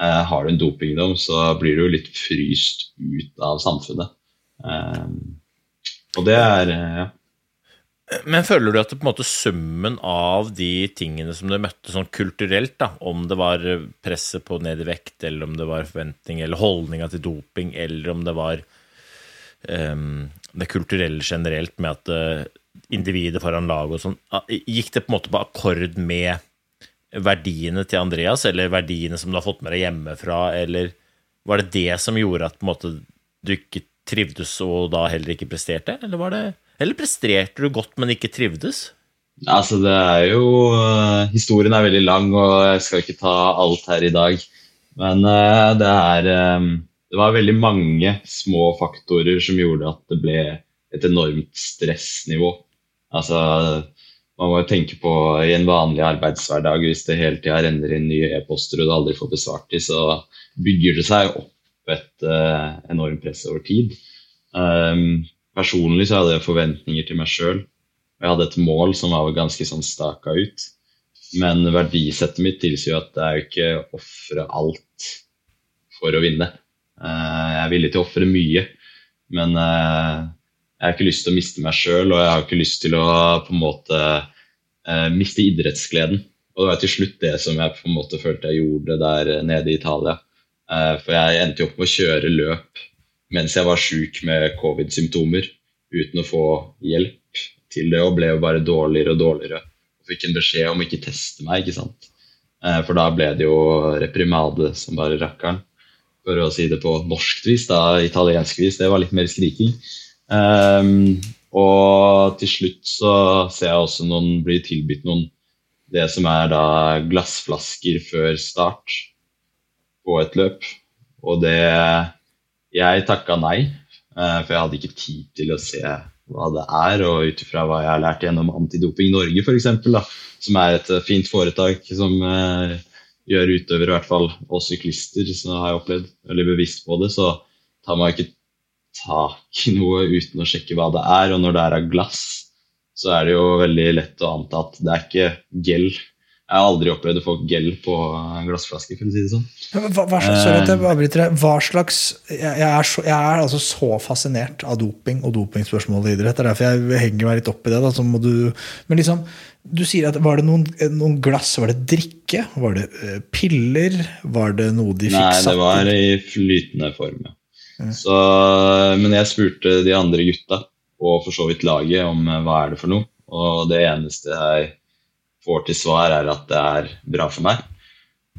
har du en dopingdom, så blir du jo litt fryst ut av samfunnet. Eh, og det er eh, ja. Men føler du at det på en måte summen av de tingene som du møtte sånn kulturelt, da, om det var presset på ned i vekt, eller om det var forventning eller holdninga til doping, eller om det var um, det kulturelle generelt med at uh, individet foran laget og sånn, gikk det på en måte på akkord med verdiene til Andreas, eller verdiene som du har fått med deg hjemmefra, eller var det det som gjorde at måte, du ikke trivdes og da heller ikke presterte, eller var det Eller presterte du godt, men ikke trivdes? Altså, det er jo uh, Historien er veldig lang, og jeg skal ikke ta alt her i dag. Men uh, det er um, det var veldig mange små faktorer som gjorde at det ble et enormt stressnivå. Altså, man må jo tenke på i en vanlig arbeidshverdag, hvis det hele tida renner inn nye e-poster og du aldri får besvart dem, så bygger det seg opp et uh, enormt press over tid. Um, personlig så hadde jeg forventninger til meg sjøl. Jeg hadde et mål som var ganske sånn staka ut. Men verdisettet mitt tilsier at jo ikke ofre alt for å vinne. Uh, jeg er villig til å ofre mye, men uh, jeg har ikke lyst til å miste meg sjøl, og jeg har ikke lyst til å på en måte eh, miste idrettsgleden. Og det var til slutt det som jeg på en måte følte jeg gjorde der nede i Italia. Eh, for jeg endte jo opp med å kjøre løp mens jeg var sjuk med covid-symptomer, uten å få hjelp til det, og ble jo bare dårligere og dårligere. Og fikk en beskjed om ikke teste meg, ikke sant. Eh, for da ble det jo reprimade som bare rakkeren. For å si det på norskt vis, da italiensk vis. Det var litt mer skriking. Um, og til slutt så ser jeg også noen blir tilbudt noen det som er da glassflasker før start på et løp. Og det Jeg takka nei, uh, for jeg hadde ikke tid til å se hva det er. Og ut ifra hva jeg har lært gjennom Antidoping Norge, f.eks., som er et fint foretak som uh, gjør utøvere, i hvert fall og syklister, som har jeg opplevd, veldig bevisst på det, så tar man ikke tak i noe uten å sjekke hva det er. Og når det er av glass, så er det jo veldig lett å anta at det er ikke gel. Jeg har aldri opplevd å få gel på en glassflaske, for å si det sånn. Hva, hva slags, sorry at jeg deg. Hva slags jeg, er så, jeg, er altså så fascinert av doping og dopingspørsmål i idrett. Det er derfor jeg henger meg litt opp i det. Da, du, men liksom, du sier at Var det noen, noen, glass? Var det drikke? Var det uh, piller? Var det noe de fikk satt Nei, det var i flytende form, ja. Så, men jeg spurte de andre gutta, og for så vidt laget, om eh, hva er det for noe. Og det eneste jeg får til svar, er at det er bra for meg.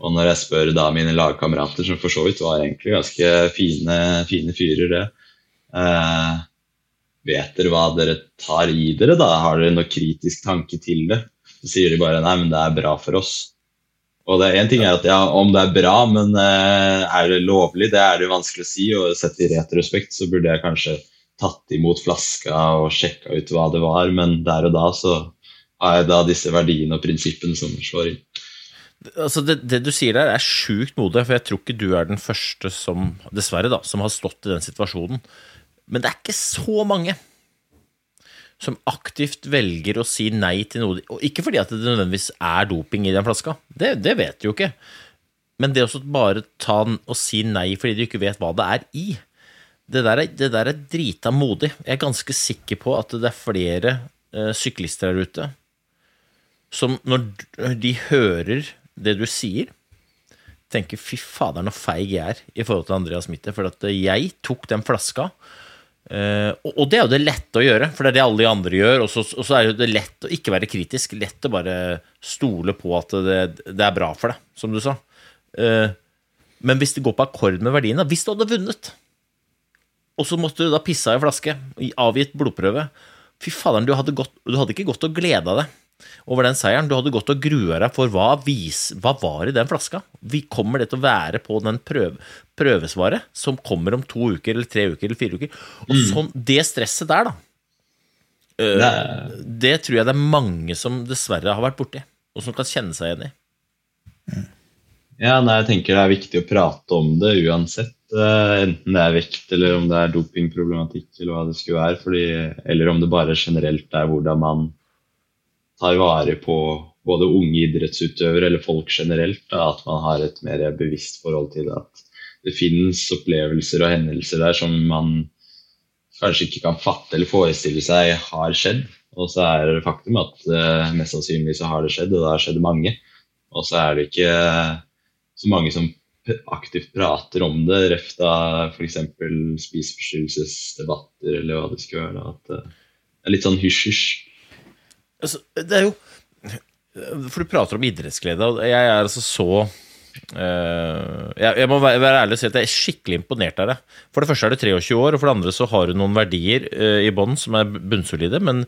Og når jeg spør da mine lagkamerater, som for så vidt var egentlig ganske fine, fine fyrer, det eh, Vet dere hva dere tar i dere, da? Har dere noe kritisk tanke til det? Så sier de bare nei, men det er bra for oss. Og det en ting er at ja, Om det er bra, men uh, er det lovlig? Det er det vanskelig å si. og Sett i retrospekt så burde jeg kanskje tatt imot flaska og sjekka ut hva det var, men der og da så har jeg da disse verdiene og prinsippene som slår inn. Altså det, det, du sier der, er sjukt modig, for jeg tror ikke du er den første som dessverre da, som har stått i den situasjonen. Men det er ikke så mange som aktivt velger å si nei til noe Og ikke fordi at det nødvendigvis er doping i den flaska, det, det vet du jo ikke. Men det å bare ta den og si nei fordi du ikke vet hva det er i, det der er, det der er drita modig. Jeg er ganske sikker på at det er flere eh, syklister der ute som når de hører det du sier, tenker 'fy fader, så feig jeg er' i forhold til Andreas Mitte. For at jeg tok den flaska Uh, og det er jo det lette å gjøre, for det er det alle de andre gjør. Og så, og så er det lett å ikke være kritisk. Lett å bare stole på at det, det er bra for deg, som du sa. Uh, men hvis det går på akkord med verdiene Hvis du hadde vunnet, og så måtte du da pisse av en flaske, avgitt blodprøve Fy faderen, du hadde, gått, du hadde ikke gått og gleda deg over den seieren. Du hadde gått og grua deg for hva, vis, hva var i den flaska. Vi kommer det til å være på den prøve, prøvesvaret som kommer om to uker eller tre uker eller fire uker. Og mm. sånn, Det stresset der, da, uh, det tror jeg det er mange som dessverre har vært borti, og som kan kjenne seg igjen i. Ja, nei, jeg tenker det er viktig å prate om det uansett. Uh, enten det er vekt, eller om det er dopingproblematikk, eller hva det skulle være. Fordi, eller om det bare generelt er hvordan man tar vare på både unge idrettsutøvere eller folk generelt. Da, at man har et mer bevisst forhold til det. At det finnes opplevelser og hendelser der som man kanskje ikke kan fatte eller forestille seg har skjedd. Og så er det faktum at uh, mest sannsynlig så har det skjedd, og det har skjedd mange. Og så er det ikke så mange som aktivt prater om det, ref da f.eks. spiseforstyrrelsesdebatter eller hva det skulle være. At uh, det er litt sånn hysj-hysj. Altså, det er jo For du prater om idrettsglede, og jeg er altså så Uh, jeg, jeg, må være, være, ærlig og si at jeg er skikkelig imponert av deg. For det første er du 23 år, og for det andre så har du noen verdier uh, i bånn som er bunnsolide. Men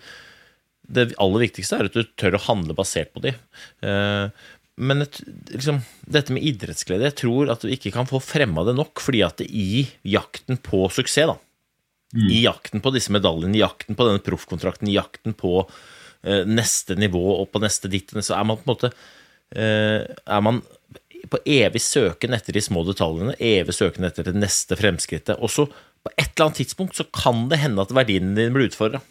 det aller viktigste er at du tør å handle basert på de. Uh, men et, liksom, dette med idrettsglede Jeg tror at du ikke kan få fremma det nok, fordi at det i jakten på suksess, da, i jakten på disse medaljene, i jakten på denne proffkontrakten, i jakten på neste nivå og på neste ditt, så er man på en måte eh, Er man på evig søken etter de små detaljene, evig søken etter det neste fremskrittet. Og så på et eller annet tidspunkt så kan det hende at verdiene dine blir utfordra.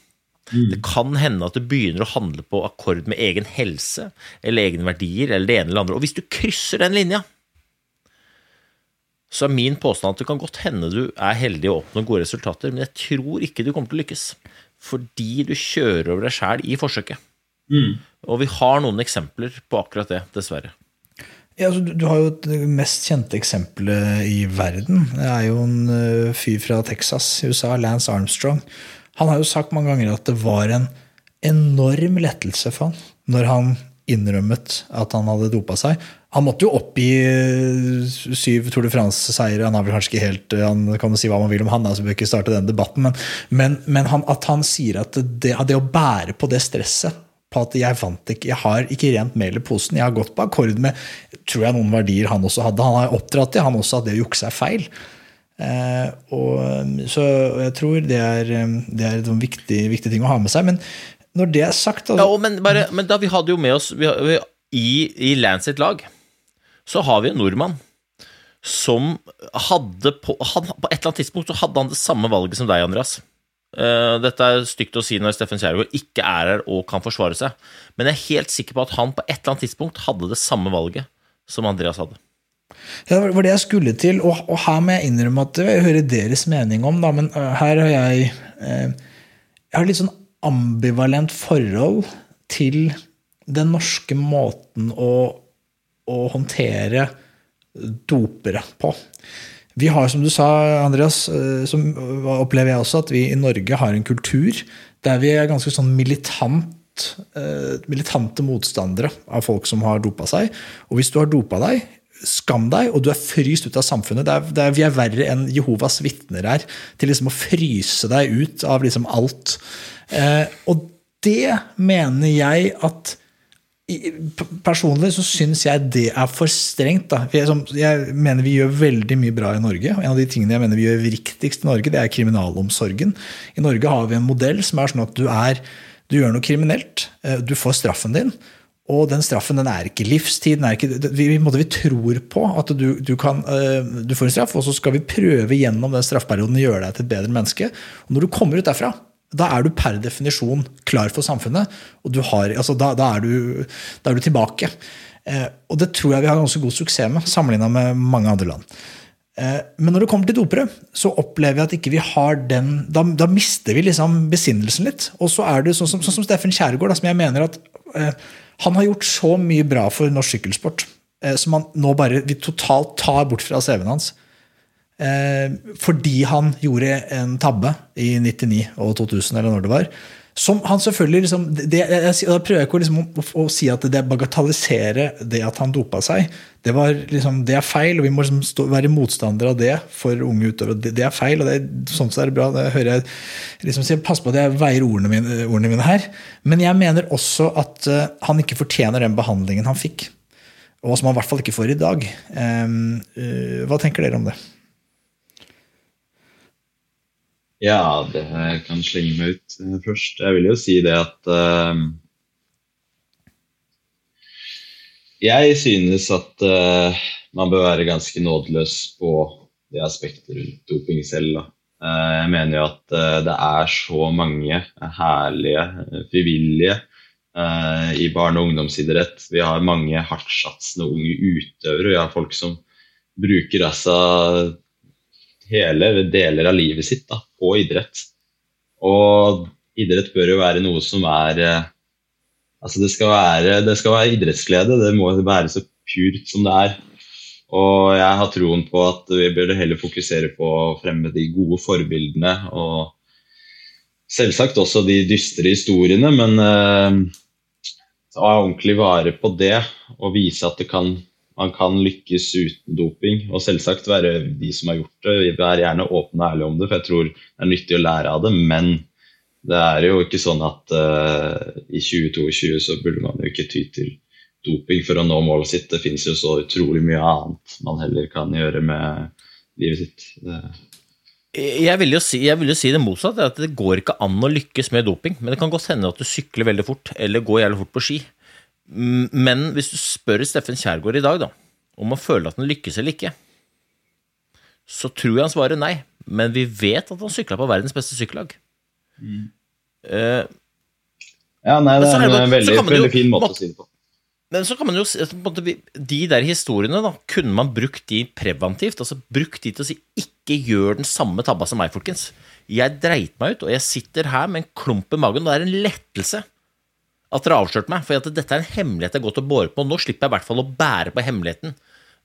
Det kan hende at du begynner å handle på akkord med egen helse eller egne verdier eller det ene eller andre. Og hvis du krysser den linja, så er min påstand at det kan godt hende du er heldig og oppnår gode resultater, men jeg tror ikke du kommer til å lykkes. Fordi du kjører over deg sjæl i forsøket. Og vi har noen eksempler på akkurat det, dessverre. Ja, altså, du, du har jo det mest kjente eksempelet i verden. Det er jo en uh, fyr fra Texas i USA, Lance Armstrong. Han har jo sagt mange ganger at det var en enorm lettelse for han når han innrømmet at han hadde dopa seg. Han måtte jo oppgi uh, syv Tour de France-seiere. Han har vel kanskje ikke helt, uh, han kan jo si hva man vil om han, altså bør ikke starte den debatten, men, men, men han, at han sier at det, det å bære på det stresset på at jeg vant ikke, jeg har ikke rent mel i posen. Jeg har gått på akkord med tror jeg noen verdier han også hadde. Han har oppdratt det, han også at det å jukse er feil. Eh, og, så jeg tror det er, det er en viktig, viktig, ting å ha med seg. Men når det er sagt altså, ja, men, bare, men, da vi hadde jo med oss vi, vi, I, I Lancet lag så har vi en nordmann som hadde på, han, på et eller annet tidspunkt så hadde han det samme valget som deg, Andreas. Uh, dette er stygt å si når Steffen Kjærgaard ikke er her og kan forsvare seg, men jeg er helt sikker på at han på et eller annet tidspunkt hadde det samme valget som Andreas hadde. Ja, det var det jeg skulle til, og, og her må jeg innrømme at jeg hører deres mening om, da, men uh, her har jeg uh, Jeg har litt sånn ambivalent forhold til den norske måten å, å håndtere dopere på. Vi har, som du sa, Andreas, som opplever jeg også, at vi i Norge har en kultur der vi er ganske sånn militant, militante motstandere av folk som har dopa seg. Og hvis du har dopa deg, skam deg, og du er fryst ut av samfunnet. Det er, det er, vi er verre enn Jehovas vitner er, til liksom å fryse deg ut av liksom alt. Eh, og det mener jeg at Personlig så syns jeg det er for strengt. Jeg, jeg, mener vi gjør veldig mye bra i Norge. En av de tingene jeg mener vi gjør riktigst i Norge, det er kriminalomsorgen. I Norge har vi en modell som er sånn at du, er, du gjør noe kriminelt, du får straffen din. Og den straffen den er ikke livstid. Er ikke, vi, vi, tror på at du, du, kan, du, får en straff, og så skal vi prøve gjennom den straffperioden å gjøre deg til et bedre menneske. Og når du kommer ut derfra, da er du per definisjon klar for samfunnet. og har, altså, da, da, er du, da, er du, tilbake. Eh, og det tror jeg vi har ganske god suksess med, sammenligna med mange andre land. Eh, men når det kommer til dopere, så opplever jeg at ikke vi har den Da, da mister vi liksom besinnelsen litt. Og så er det sånn som, sånn som Steffen Kjærgaard, som jeg mener at eh, han har gjort så mye bra for norsk sykkelsport eh, som han nå bare vi totalt tar bort fra CV-en hans. Eh, fordi han gjorde en tabbe i 99 og 2000, eller når det var. Som han selvfølgelig liksom, det, jeg, Da prøver jeg ikke liksom å, å, si at det bagatellisere det at han dopa seg. Det, liksom, det er feil, og vi må liksom stå, være motstandere av det for unge utøvere. Det, det, er feil, og det, sånn så er det bra. Det hører jeg liksom si, Pass på at jeg veier ordene mine, ordene mine, her. Men jeg mener også at uh, han ikke fortjener den behandlingen han fikk. Og som han i hvert fall ikke får i dag. Um, uh, hva tenker dere om det? Ja, det kan slenge meg ut uh, først. Jeg vil jo si det at uh, Jeg synes at uh, man bør være ganske nådeløs på det aspektet rundt doping selv. jeg mener jo at det er så mange herlige frivillige i barne- og ungdomsidrett. Vi har mange hardtsatsende unge utøvere. Vi har folk som bruker altså hele deler av livet sitt da, på idrett. Og idrett bør jo være noe som er eh, Altså det skal være, det skal være idrettsglede. Det må være så purt som det er. Og jeg har troen på at vi burde heller fokusere på å fremme de gode forbildene. Og selvsagt også de dystre historiene, men uh, ta ordentlig vare på det og vise at det kan man kan lykkes uten doping. Og selvsagt være de som har gjort det, vær gjerne åpne og ærlige om det, for jeg tror det er nyttig å lære av det. Men det er jo ikke sånn at uh, i 2022 så burde man jo ikke ty til doping for å nå målet sitt. Det finnes jo så utrolig mye annet man heller kan gjøre med livet sitt. Det, Jeg vil, si, jeg vil jo si det motsatte, at det går ikke an å lykkes med doping. Men det kan godt hende at du sykler veldig fort, eller går jævlig fort på ski. Mm, Men hvis du spør Steffen Kjærgaard i dag da, om han føler at han lykkes eller ikke, så tror jeg han svarer nei. Men vi vet at han sykla på verdens beste sykkellag. Eh, ja, nei, det er det- en veldig, jo- veldig fin måte må- å si det på. Men så kan man jo De der historiene, da, kunne man brukt de preventivt? Altså brukt de til å si 'ikke gjør den samme tabba som meg', folkens. Jeg dreit meg ut, og jeg sitter her med en klump i magen, og det er en lettelse at dere avslørte meg. For at dette er en hemmelighet jeg har gått og båret på, nå slipper jeg i hvert fall å bære på hemmeligheten.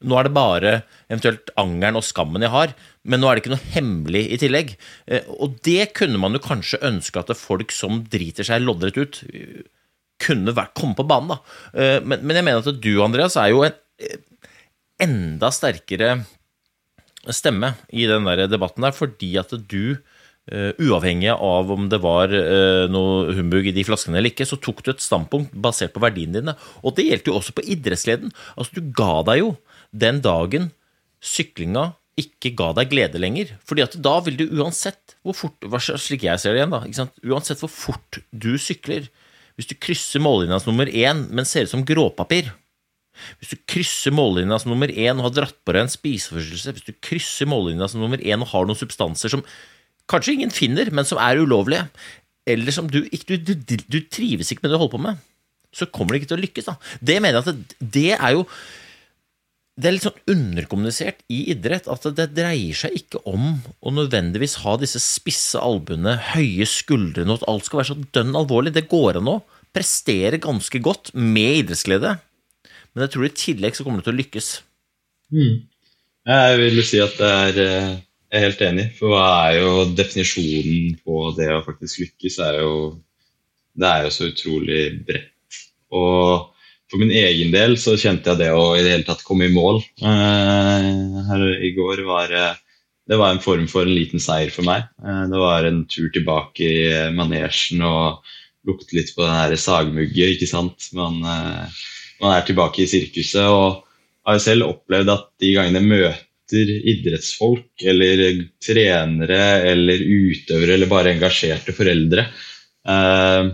Nå er det bare eventuelt angeren og skammen jeg har, men nå er det ikke noe hemmelig i tillegg. Eh, Og det kunne man jo kanskje ønske at folk som driter seg loddrett ut, kunne komme på banen. da. Eh, Men, men jeg mener at du, Andreas, er jo en eh, enda sterkere stemme i den der debatten der, fordi at du, eh, uavhengig av om det var uh, noe humbug i de flaskene eller ikke, så tok du et standpunkt basert på verdiene dine. Og det gjelder jo også på idrettsleden. Altså, du ga deg jo den dagen syklinga ikke ga deg glede lenger. Fordi at da vil du uansett hvor fort Slik jeg ser det igjen, da. Ikke sant? Uansett hvor fort du sykler Hvis du krysser mållinja som nummer én, men ser ut som gråpapir Hvis du krysser mållinja som nummer én og har dratt på deg en spiseforstyrrelse Hvis du krysser mållinja som nummer én og har noen substanser som kanskje ingen finner, men som er ulovlige, eller som du ikke du, du, du trives ikke med det du holder på med, så kommer det ikke til å lykkes. da. Det mener jeg at det, det er jo det er litt sånn underkommunisert i idrett at det dreier seg ikke om å nødvendigvis ha disse spisse albuene, høye skuldrene, og at alt skal være så dønn alvorlig. Det går an å prestere ganske godt med idrettsglede, men jeg tror i tillegg så kommer det til å lykkes. Mm. Jeg vil si at det er eh, Jeg er helt enig. For hva er jo definisjonen på det å faktisk lykkes? Er jo, det er jo så utrolig bredt. Og for min egen del så kjente jeg det å i det hele tatt komme i mål eh, her i går var det var en form for en liten seier for meg. Eh, det var en tur tilbake i manesjen og lukte litt på den her sagmugget, ikke sant. Man, eh, man er tilbake i sirkuset. og har selv opplevd at de gangene jeg møter idrettsfolk eller trenere eller utøvere eller bare engasjerte foreldre eh,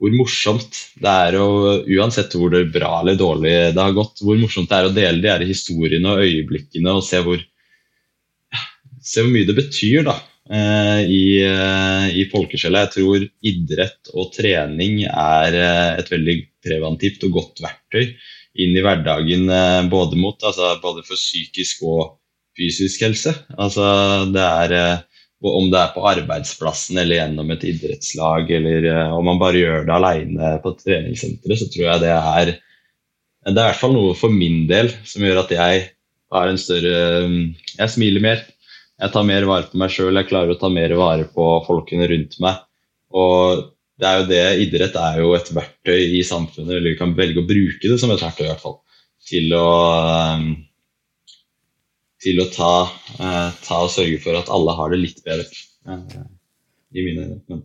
Hvor morsomt det er å, uansett hvor det bra eller dårlig det har gått, hvor morsomt det er å dele de her historiene og øyeblikkene og se hvor, se hvor mye det betyr da, eh, i, eh, i folkesjela. Jeg tror idrett og trening er eh, et veldig preventivt og godt verktøy inn i hverdagen eh, både, mot, altså, både for psykisk og fysisk helse. Altså, det er, eh, om det er på arbeidsplassen eller gjennom et idrettslag, eller eh, om man bare gjør det alene på treningssenteret, så tror jeg det er det er i hvert fall noe for min del som gjør at jeg har en større Jeg smiler mer. Jeg tar mer vare på meg sjøl, jeg klarer å ta mer vare på folkene rundt meg. Og det er jo det, idrett er jo et verktøy i samfunnet, eller vi kan velge å bruke det som et verktøy i hvert fall, til å, um, til å ta, eh, ta og sørge for at alle har det litt bedre. eh, I mine øyne.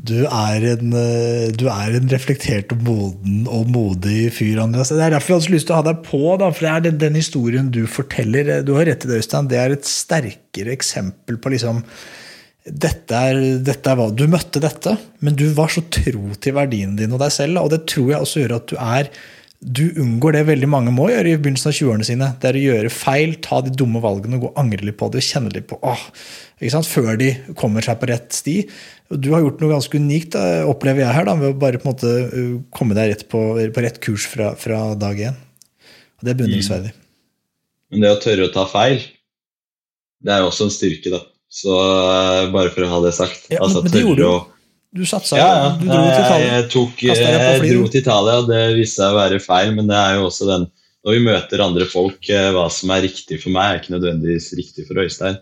Du er, en, eh, du er en reflektert og moden og modig fyr, Andreas. Det er derfor jeg hadde lyst til å ha deg på. Da, for det er den, den historien du forteller. Du har rett i det, Øystein. Det er et sterkere eksempel på liksom dette er, dette er hva Du møtte dette, men du var så tro til verdiene dine og deg selv. Og det tror jeg også gjør at du er du unngår det veldig mange må gjøre i begynnelsen av 20-årene sine. Det er å gjøre feil, ta de dumme valgene, gå og angre litt på det, kjenne litt på åh, før de kommer seg på rett sti. Du har gjort noe ganske unikt, opplever jeg her, da, ved å bare på en måte uh, komme deg rett på, på rett kurs fra, fra dag én. Og Det er beundringsverdig. men det å tørre å ta feil, det er også en styrke, da. Så eh, bare for å ha det sagt. Ja, altså, men det gjorde du. Du satsa, Ja, ja. du dro til Italia. jeg, tok, jeg dro til Italia, det viste seg å være feil. Men det er jo også den Når vi møter andre folk, eh, hva som er riktig for meg, er ikke nødvendigvis riktig for Øystein.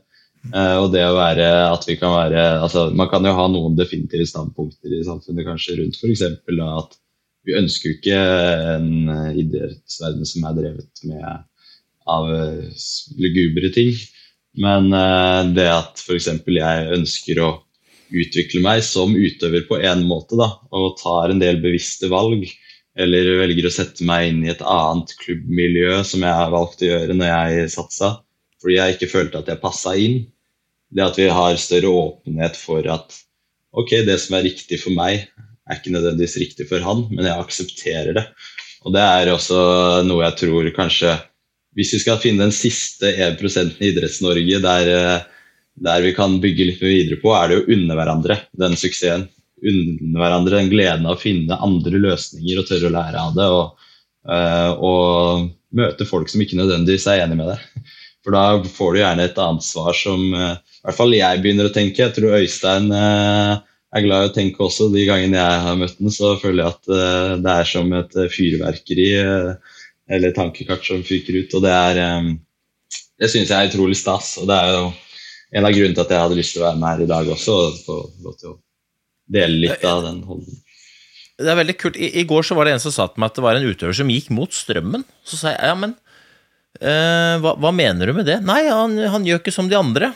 Eh, og det å være at vi kan være altså Man kan jo ha noen definitive standpunkter i samfunnet kanskje rundt f.eks. at vi ønsker jo ikke en eh, idrettsverden som er drevet med av eh, lugubre ting. Men eh, det at f.eks. jeg ønsker å utvikle meg som utøver på en måte, da, og tar en del bevisste valg, eller velger å sette meg inn i et annet klubbmiljø, som jeg har valgt å gjøre når jeg satsa, fordi jeg ikke følte at jeg passa inn. Det at vi har større åpenhet for at ok, det som er riktig for meg, er ikke nødvendigvis riktig for han, men jeg aksepterer det. Og det er også noe jeg tror kanskje Hvis vi skal finne den siste 1% i Idretts-Norge der, der, vi kan bygge litt videre på, er det å unne hverandre den suksessen. Unne hverandre den gleden av å finne andre løsninger og tørre å lære av det. Og, uh, og møte folk som ikke nødvendigvis er enig med deg. For da får du gjerne et annet svar som uh, i hvert fall jeg begynner å tenke. Jeg tror Øystein er glad i å tenke også. De gangene jeg har møtt den, så føler jeg at det er som et fyrverkeri eller tankekart som fyker ut. Og det er um, Det syns jeg er utrolig stas. Og det er jo en av grunnene til at jeg hadde lyst til å være med her i dag også. Og få lov til å dele litt av den holdningen. Det er veldig kult. I, I, går så var det en som sa til meg at det var en utøver som gikk mot strømmen. Så sa jeg ja, men hva, hva, mener du med det? Nei, han, han gjør ikke som de andre.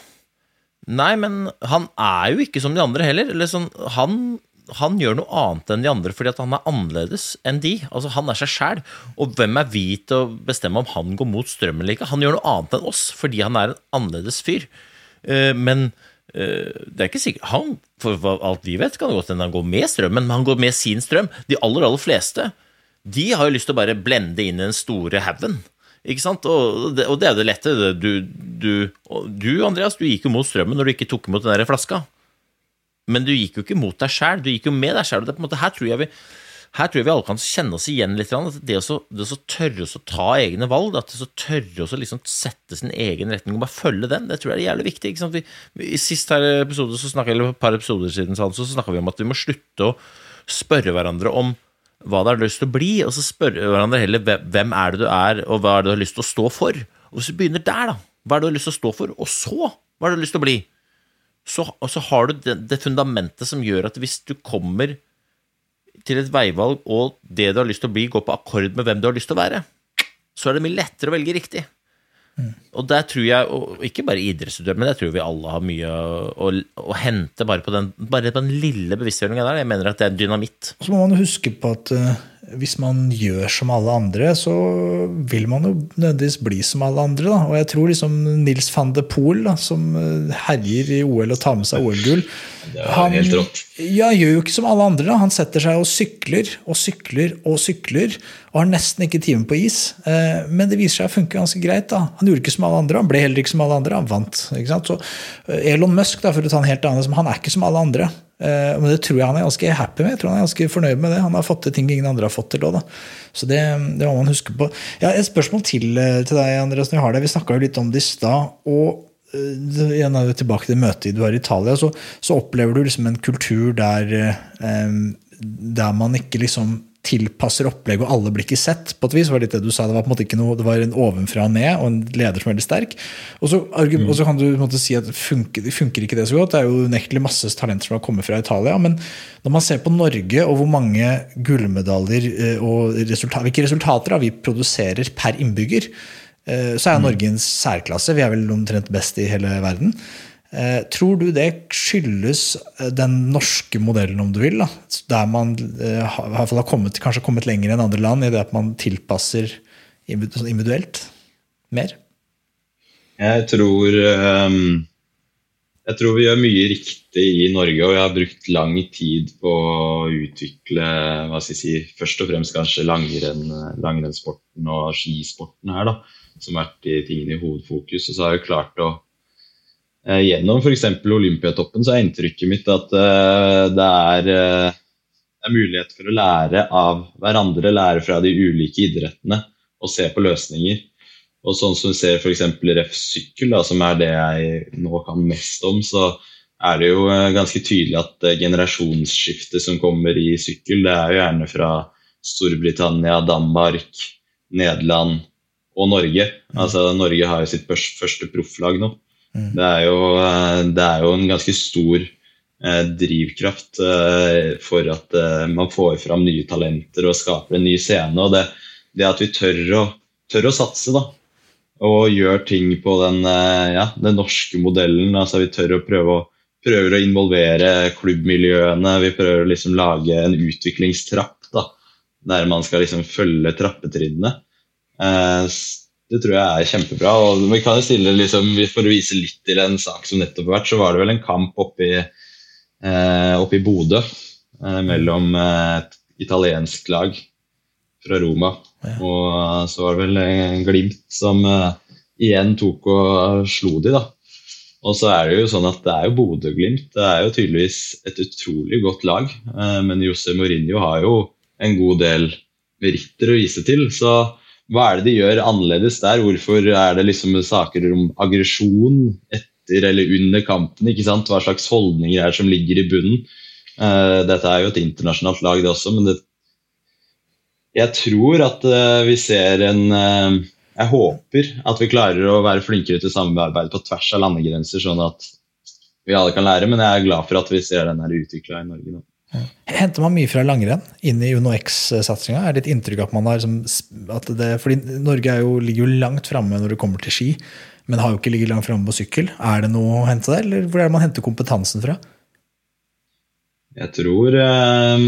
Nei, men han er jo ikke som de andre heller. Eller Sånn, han, han, gjør noe annet enn de andre fordi han er annerledes enn de. Altså, Han er seg sjæl. Og hvem er vi til å bestemme om han går mot strømmen eller ikke? Han gjør noe annet enn oss fordi han er en annerledes fyr. Uh, men uh, det er ikke sikkert han, For alt vi vet, kan det godt hende han går med strømmen, men han går med sin strøm. De aller, aller fleste de har jo lyst til å bare blende inn i den store haugen. Ikke sant? Og det, og det er det lette. Du, du, du, Andreas, du gikk jo mot strømmen når du ikke tok imot den der flaska. Men du gikk jo ikke mot deg sjæl, du gikk jo med deg sjæl. Her, her tror jeg vi alle kan kjenne oss igjen litt. At Det å, det å tørre å ta egne valg, at det å tørre å liksom sette sin egen retning og bare følge den, det tror jeg er jævlig viktig. Vi, I sist her episode, så snakket, eller et par episoder siden så snakka vi om at vi må slutte å spørre hverandre om hva du har lyst til å bli, og så spørre hverandre heller hvem er det du er, og hva er det du har lyst til å stå for. Og Hvis du begynner der, da, hva er det du har lyst til å stå for, og så hva er det du har lyst til å bli, så, og så har du det, det, fundamentet som gjør at hvis du kommer til et veivalg, og det du har lyst til å bli, går på akkord med hvem du har lyst til å være, så er det mye lettere å velge riktig. Mm. Og der tror jeg, og ikke bare idrettsutøvere, men jeg tror vi alle har mye å, å, å hente bare på, den, bare på den lille bevisstgjøringa der. Jeg mener at det er dynamitt. Så må man huske på at uh, hvis man gjør som alle andre, så vil man jo nødvendigvis bli som alle andre. Da. Og jeg tror liksom Nils van de Poel, da, som eh, herjer i OL og tar med seg OL-gull Han ja, gjør jo ikke som alle andre. Da. Han setter seg og sykler og sykler og sykler og har nesten ikke time på is. Eh, men det viser seg å funke ganske greit. da. Han gjorde ikke som alle andre, han ble heller ikke som alle andre, han vant. Så eh, Elon Musk, for å ta en helt annen, han er ikke som alle andre. Eh, men det tror jeg han er ganske happy med. Jeg tror han er ganske fornøyd med det. Han har fått til ting ingen andre har fått til òg, Så det, det, må man huske på. Ja, et spørsmål til, eh, til deg, Andreas. når jeg har det. Vi snakka jo litt om det i stad. og eh, igjen er vi tilbake til møtet du har i Italia, så, så opplever du liksom en kultur der, der man ikke liksom tilpasser opplegget, og alle blir ikke sett. på et vis, var litt Det du sa, det var på en måte ikke noe, det var en ovenfra og ned, og en leder som er veldig sterk. Og så, mm. og så kan du måte si at funker, funker ikke det så godt. Det er jo unektelig masse talenter som har kommet fra Italia. Men når man ser på Norge og hvor mange gullmedaljer eh, og resultat, hvilke resultater da, vi produserer per innbygger, eh, så er Norge Norge en særklasse. Vi er vel omtrent best i hele verden. Eh, tror du det skyldes eh, den norske modellen, om du vil? Da? Der man eh, har kommet, kanskje kommet lenger enn andre land i det at man tilpasser sånn individuelt mer? Jeg tror, um, jeg tror vi gjør mye riktig i Norge, og jeg har brukt lang tid på å utvikle hva skal jeg si, først og fremst kanskje langrenn, langrennssporten og skisporten her, da, som har vært de tingene i hovedfokus. Og så har jeg klart å gjennom f.eks. Olympiatoppen så er inntrykket mitt at eh, det er, eh, det er mulighet for å lære av hverandre, lære fra de ulike idrettene og se på løsninger. Og sånn som vi ser f.eks. ref sykkel, da, som er det jeg nå kan mest om, så er det jo ganske tydelig at generasjonsskiftet som kommer i sykkel, det er jo gjerne fra Storbritannia, Danmark, Nederland og Norge. Altså Norge har jo sitt første profflag nå. Mm. Det, er jo, eh, det, er jo, en ganske stor eh, drivkraft eh, for at man får fram nye talenter og skaper en ny scene. og Det, det at vi tør å, tør å, satse da, og gjør ting på den, ja, den norske modellen. altså Vi tør å prøve å, prøver å involvere klubbmiljøene. Vi prøver å liksom lage en utviklingstrapp da, der man skal liksom følge trappetrinnene. Eh, det tror jeg er kjempebra. og vi kan stille liksom, For å vise litt til en sak som nettopp har vært, så var det vel en kamp oppe i, eh, oppe i Bodø eh, mellom eh, et italiensk lag fra Roma. Ja. Og så var det vel en Glimt som eh, igjen tok og slo de, da. Og så er det jo sånn at det er jo Bodø-Glimt. Det er jo tydeligvis et utrolig godt lag. eh, Men Jose Mourinho har jo en god del meritter å vise til. Så hva er det de gjør annerledes der? Hvorfor er det liksom saker om aggresjon etter eller under kampen? ikke sant? Hva slags holdninger er det som ligger i bunnen? Uh, Dette er jo et internasjonalt lag, det også, men det, jeg tror at uh, vi ser en uh, Jeg håper at vi klarer å være flinkere til samarbeid på tvers av landegrenser, sånn at vi alle kan lære. Men jeg er glad for at vi ser den utvikla i Norge nå. Henter man mye fra langrenn inn i Uno X-satsinga? Er det et inntrykk at man har at det, fordi Norge jo, ligger jo langt framme når det kommer til ski, men har jo ikke ligget langt framme på sykkel. Er det noe å hente der, eller hvor er det man henter kompetansen fra? Jeg tror eh,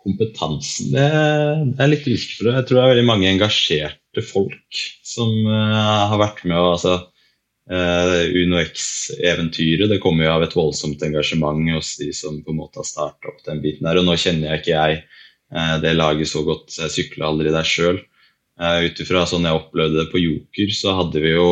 kompetansen det, det er litt usikker på. Jeg tror det er veldig mange engasjerte folk som eh, har vært med. Og, altså, eh, Uno X-eventyret det kommer jo av et voldsomt engasjement hos de som på en måte har starta opp den biten der. Og nå kjenner jeg ikke jeg uh, det laget så godt, så jeg sykla aldri der sjøl. Uh, Ut ifra sånn jeg opplevde det på Joker, så hadde vi jo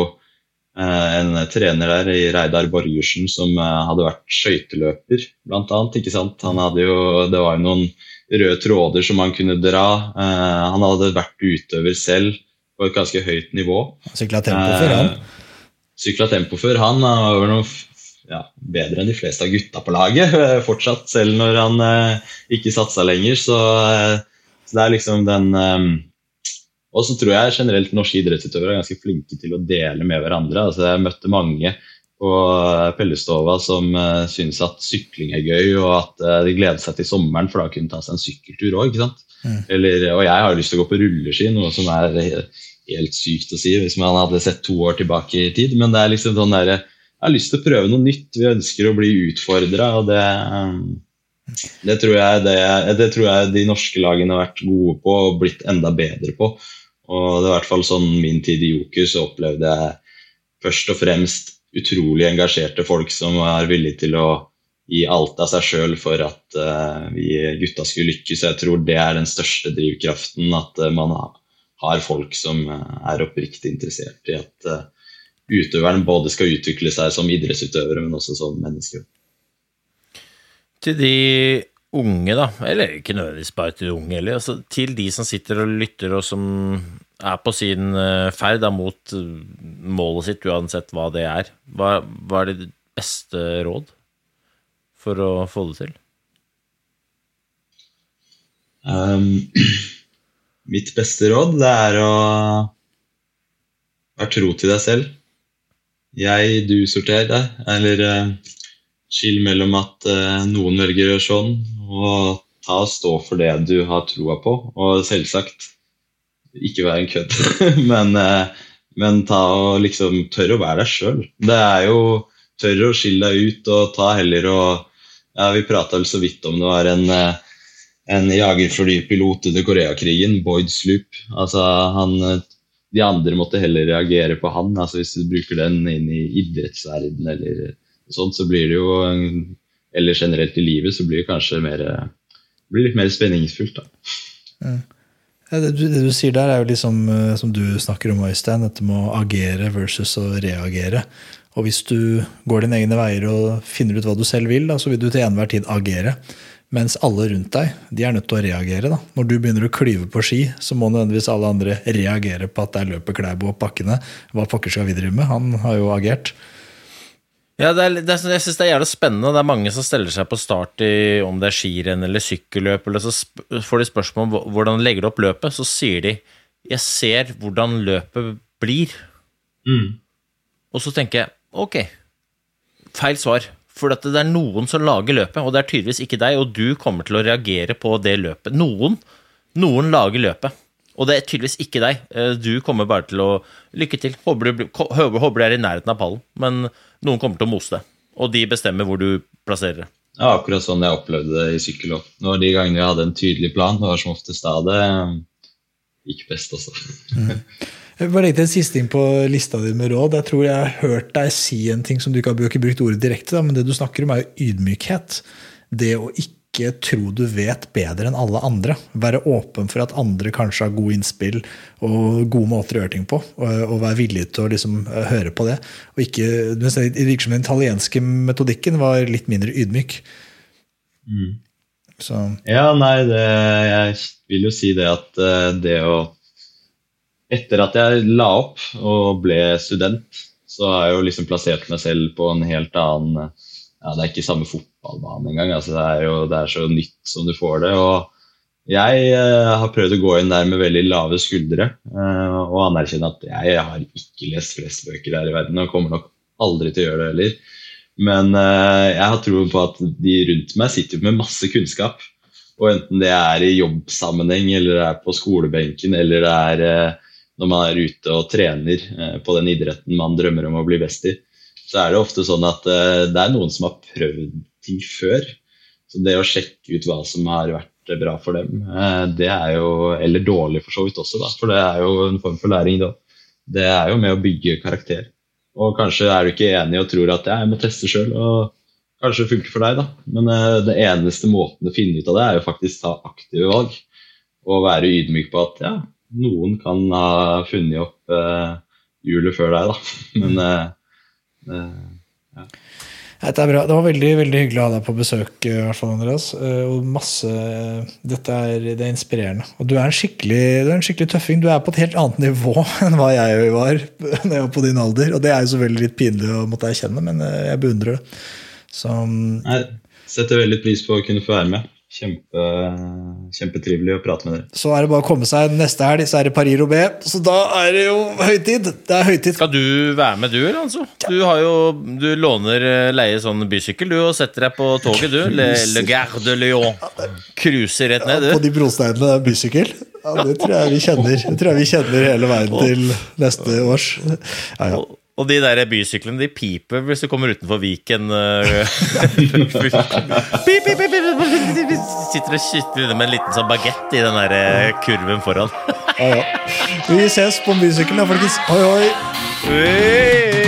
eh, en trener der i Reidar Borgersen som eh, hadde vært skøyteløper, blant annet. Ikke sant? Han hadde jo, det var jo noen røde tråder som han kunne dra. Eh, han hadde vært utøver selv på et ganske høyt nivå. Sykla tempo før han. Sykla tempo før han. Han var vel noe ja, bedre enn de fleste av gutta på laget eh, fortsatt, selv når han eh, ikke satsa lenger. Så, eh, så det er liksom den eh, Og så tror jeg generelt norske idrettsutøvere er ganske flinke til å dele med hverandre. Altså, jeg møtte mange på eh, Pellestova som eh, syns at sykling er gøy, og at eh, de gleder seg til sommeren, for da kunne de ta seg en sykkeltur òg. Mm. Eller- Og jeg har lyst til å gå på rulleski, noe som er helt sykt å si hvis man hadde sett to år tilbake i tid. Men det er liksom sånn der, jeg har lyst til å prøve noe nytt. Vi ønsker å bli utfordra, og det, eh, det, tror jeg, det, det tror jeg de norske lagene har vært gode på og blitt enda bedre på. Og det er i hvert fall sånn min tid i Joker, så opplevde jeg først og fremst utrolig engasjerte folk som er villige til å gi alt av seg sjøl for at uh, vi gutta skulle lykkes. Jeg tror det er den største drivkraften, at uh, man har, folk som eh, er oppriktig interessert i at eh, utøveren både skal utvikle seg som idrettsutøvere, men også som mennesker. Til de unge, da, eller ikke nødvendigvis bare til de unge heller, altså til de som sitter og lytter og som er på sin eh, ferd da, mot målet sitt, uansett hva det er, hva, hva er det beste råd for å få det til? Um, mitt beste råd det er å være tro til deg selv. Jeg, du, sorter deg. Eller uh, skill mellom at eh, noen velger å gjøre sånn, og ta og stå for det du har troa på. Og selvsagt ikke være en kødd, men, eh, men ta og liksom tørre å være deg sjøl. Det er jo tørre å skille deg ut og ta heller og ja, Vi prata vel så vidt om det var en eh, en jagerflypilot under Koreakrigen, Boyd Sloop. Altså, han, de andre måtte heller reagere på han. Altså, hvis du bruker den inn i idrettsverden eller sånt, så blir det jo Eller generelt i livet, så blir det kanskje mer blir litt mer spenningsfullt. da. Ja, Det det du sier der, er jo liksom eh, som du snakker om, Øystein, dette med å agere versus å reagere. Og hvis du går dine egne veier og finner ut hva du selv vil, da, så vil du til enhver tid agere. Mens alle rundt deg de er nødt til å reagere. da. Når du begynner å klyve på ski, så må nødvendigvis alle andre reagere på at der løper Klæbo opp bakkene. Hva pokker skal vi drive med? Han har jo agert. Ja, det er, det er, jeg syns det er jævlig spennende. Det er mange som steller seg på start i om det er skirenn eller sykkelløp, eller så får de spørsmål om hvordan de legger opp løpet. Så sier de 'jeg ser hvordan løpet blir'. Og så tenker jeg ok, feil svar. For at det er noen som lager løpet, og det er tydeligvis ikke deg, og du kommer til å reagere på det løpet. Noen, noen lager løpet, og det er tydeligvis ikke deg. Eh, Du kommer bare til å Lykke til. Håper du, håper håper du er i nærheten av pallen, men noen kommer til å mose det. Og de bestemmer hvor du plasserer det. Ja, akkurat sånn jeg opplevde det i sykkelhopp. De gangene jeg hadde en tydelig plan. Det var som oftest da det gikk best også. Jeg bare legge til en siste ting på lista di med råd. Jeg tror jeg har hørt deg si en ting som du ikke har brukt ordet direkte, da, men det du snakker om, er jo ydmykhet. Det å ikke tro du vet bedre enn alle andre. Være åpen for at andre kanskje har gode innspill og gode måter å gjøre ting på. Og, og være villig til å liksom høre på det. Og ikke, Det virker som den italienske metodikken var litt mindre ydmyk. Mm. Så. Ja, nei, det, jeg vil jo si det at eh, det å Etter at jeg la opp og ble student, så har jeg jo liksom plassert meg selv på en helt annen ja, Det er ikke samme fotballbane engang. Altså, det, er jo, det er så nytt som du får det. og jeg eh, har prøvd å gå inn der med veldig lave skuldre eh, og anerkjenne at jeg har ikke lest flest bøker her i verden og kommer nok aldri til å gjøre det heller. Men eh, jeg har tro på at de rundt meg sitter med masse kunnskap. Og enten det er i jobbsammenheng, eller det er på skolebenken, eller det er når man er ute og trener eh, på den idretten man drømmer om å bli best i, så er det ofte sånn at eh, det er noen som har prøvd ting før. Så det å sjekke ut hva som har vært bra for dem, eh, det er jo Eller dårlig for så vidt også, da, for det er jo en form for læring, da. Det er jo med å bygge karakter. Og kanskje er du ikke enig og tror at jeg må teste sjøl, og kanskje det funker for deg, da. Men det eneste måten å finne ut av det, er jo faktisk ta aktive valg. Og være ydmyk på at ja, noen kan ha funnet opp uh, hjulet før deg, da. Men uh, ja. Dette er bra. Det var veldig veldig hyggelig å ha deg på besøk. i hvert fall, Andreas. Og masse, Dette er, det er inspirerende. Og du er, en skikkelig, du er en skikkelig tøffing. Du er på et helt annet nivå enn hva jeg var da jeg var på din alder. Og det er jo selvfølgelig litt pinlig å måtte erkjenne, men jeg beundrer det. Så, jeg setter veldig pris på å kunne få være med. Kjempe, kjempetrivelig å prate med dere. Så er det bare å komme seg neste helg, så er det Paris Roubais. Så da er det jo høytid. Det er høytid. Skal du være med, du, eller altså? Du, har jo, du låner eh, leie sånn bysykkel, du, og setter deg på toget, du. Le, Le Gare de Lyon. Cruiser rett ned, du. Ja, på de brosteinene, bysykkel. Ja, det tror jeg vi kjenner. Det tror jeg vi kjenner hele veien til neste års. Ja, ja. Og de der bysyklene de piper hvis du kommer utenfor Viken. pip, pip, pip, Sitter og kytter med en liten sånn bagett i den der kurven foran. ja, ja. Vi ses på bysykkelen, folkens. Hoi, hoi. Hey.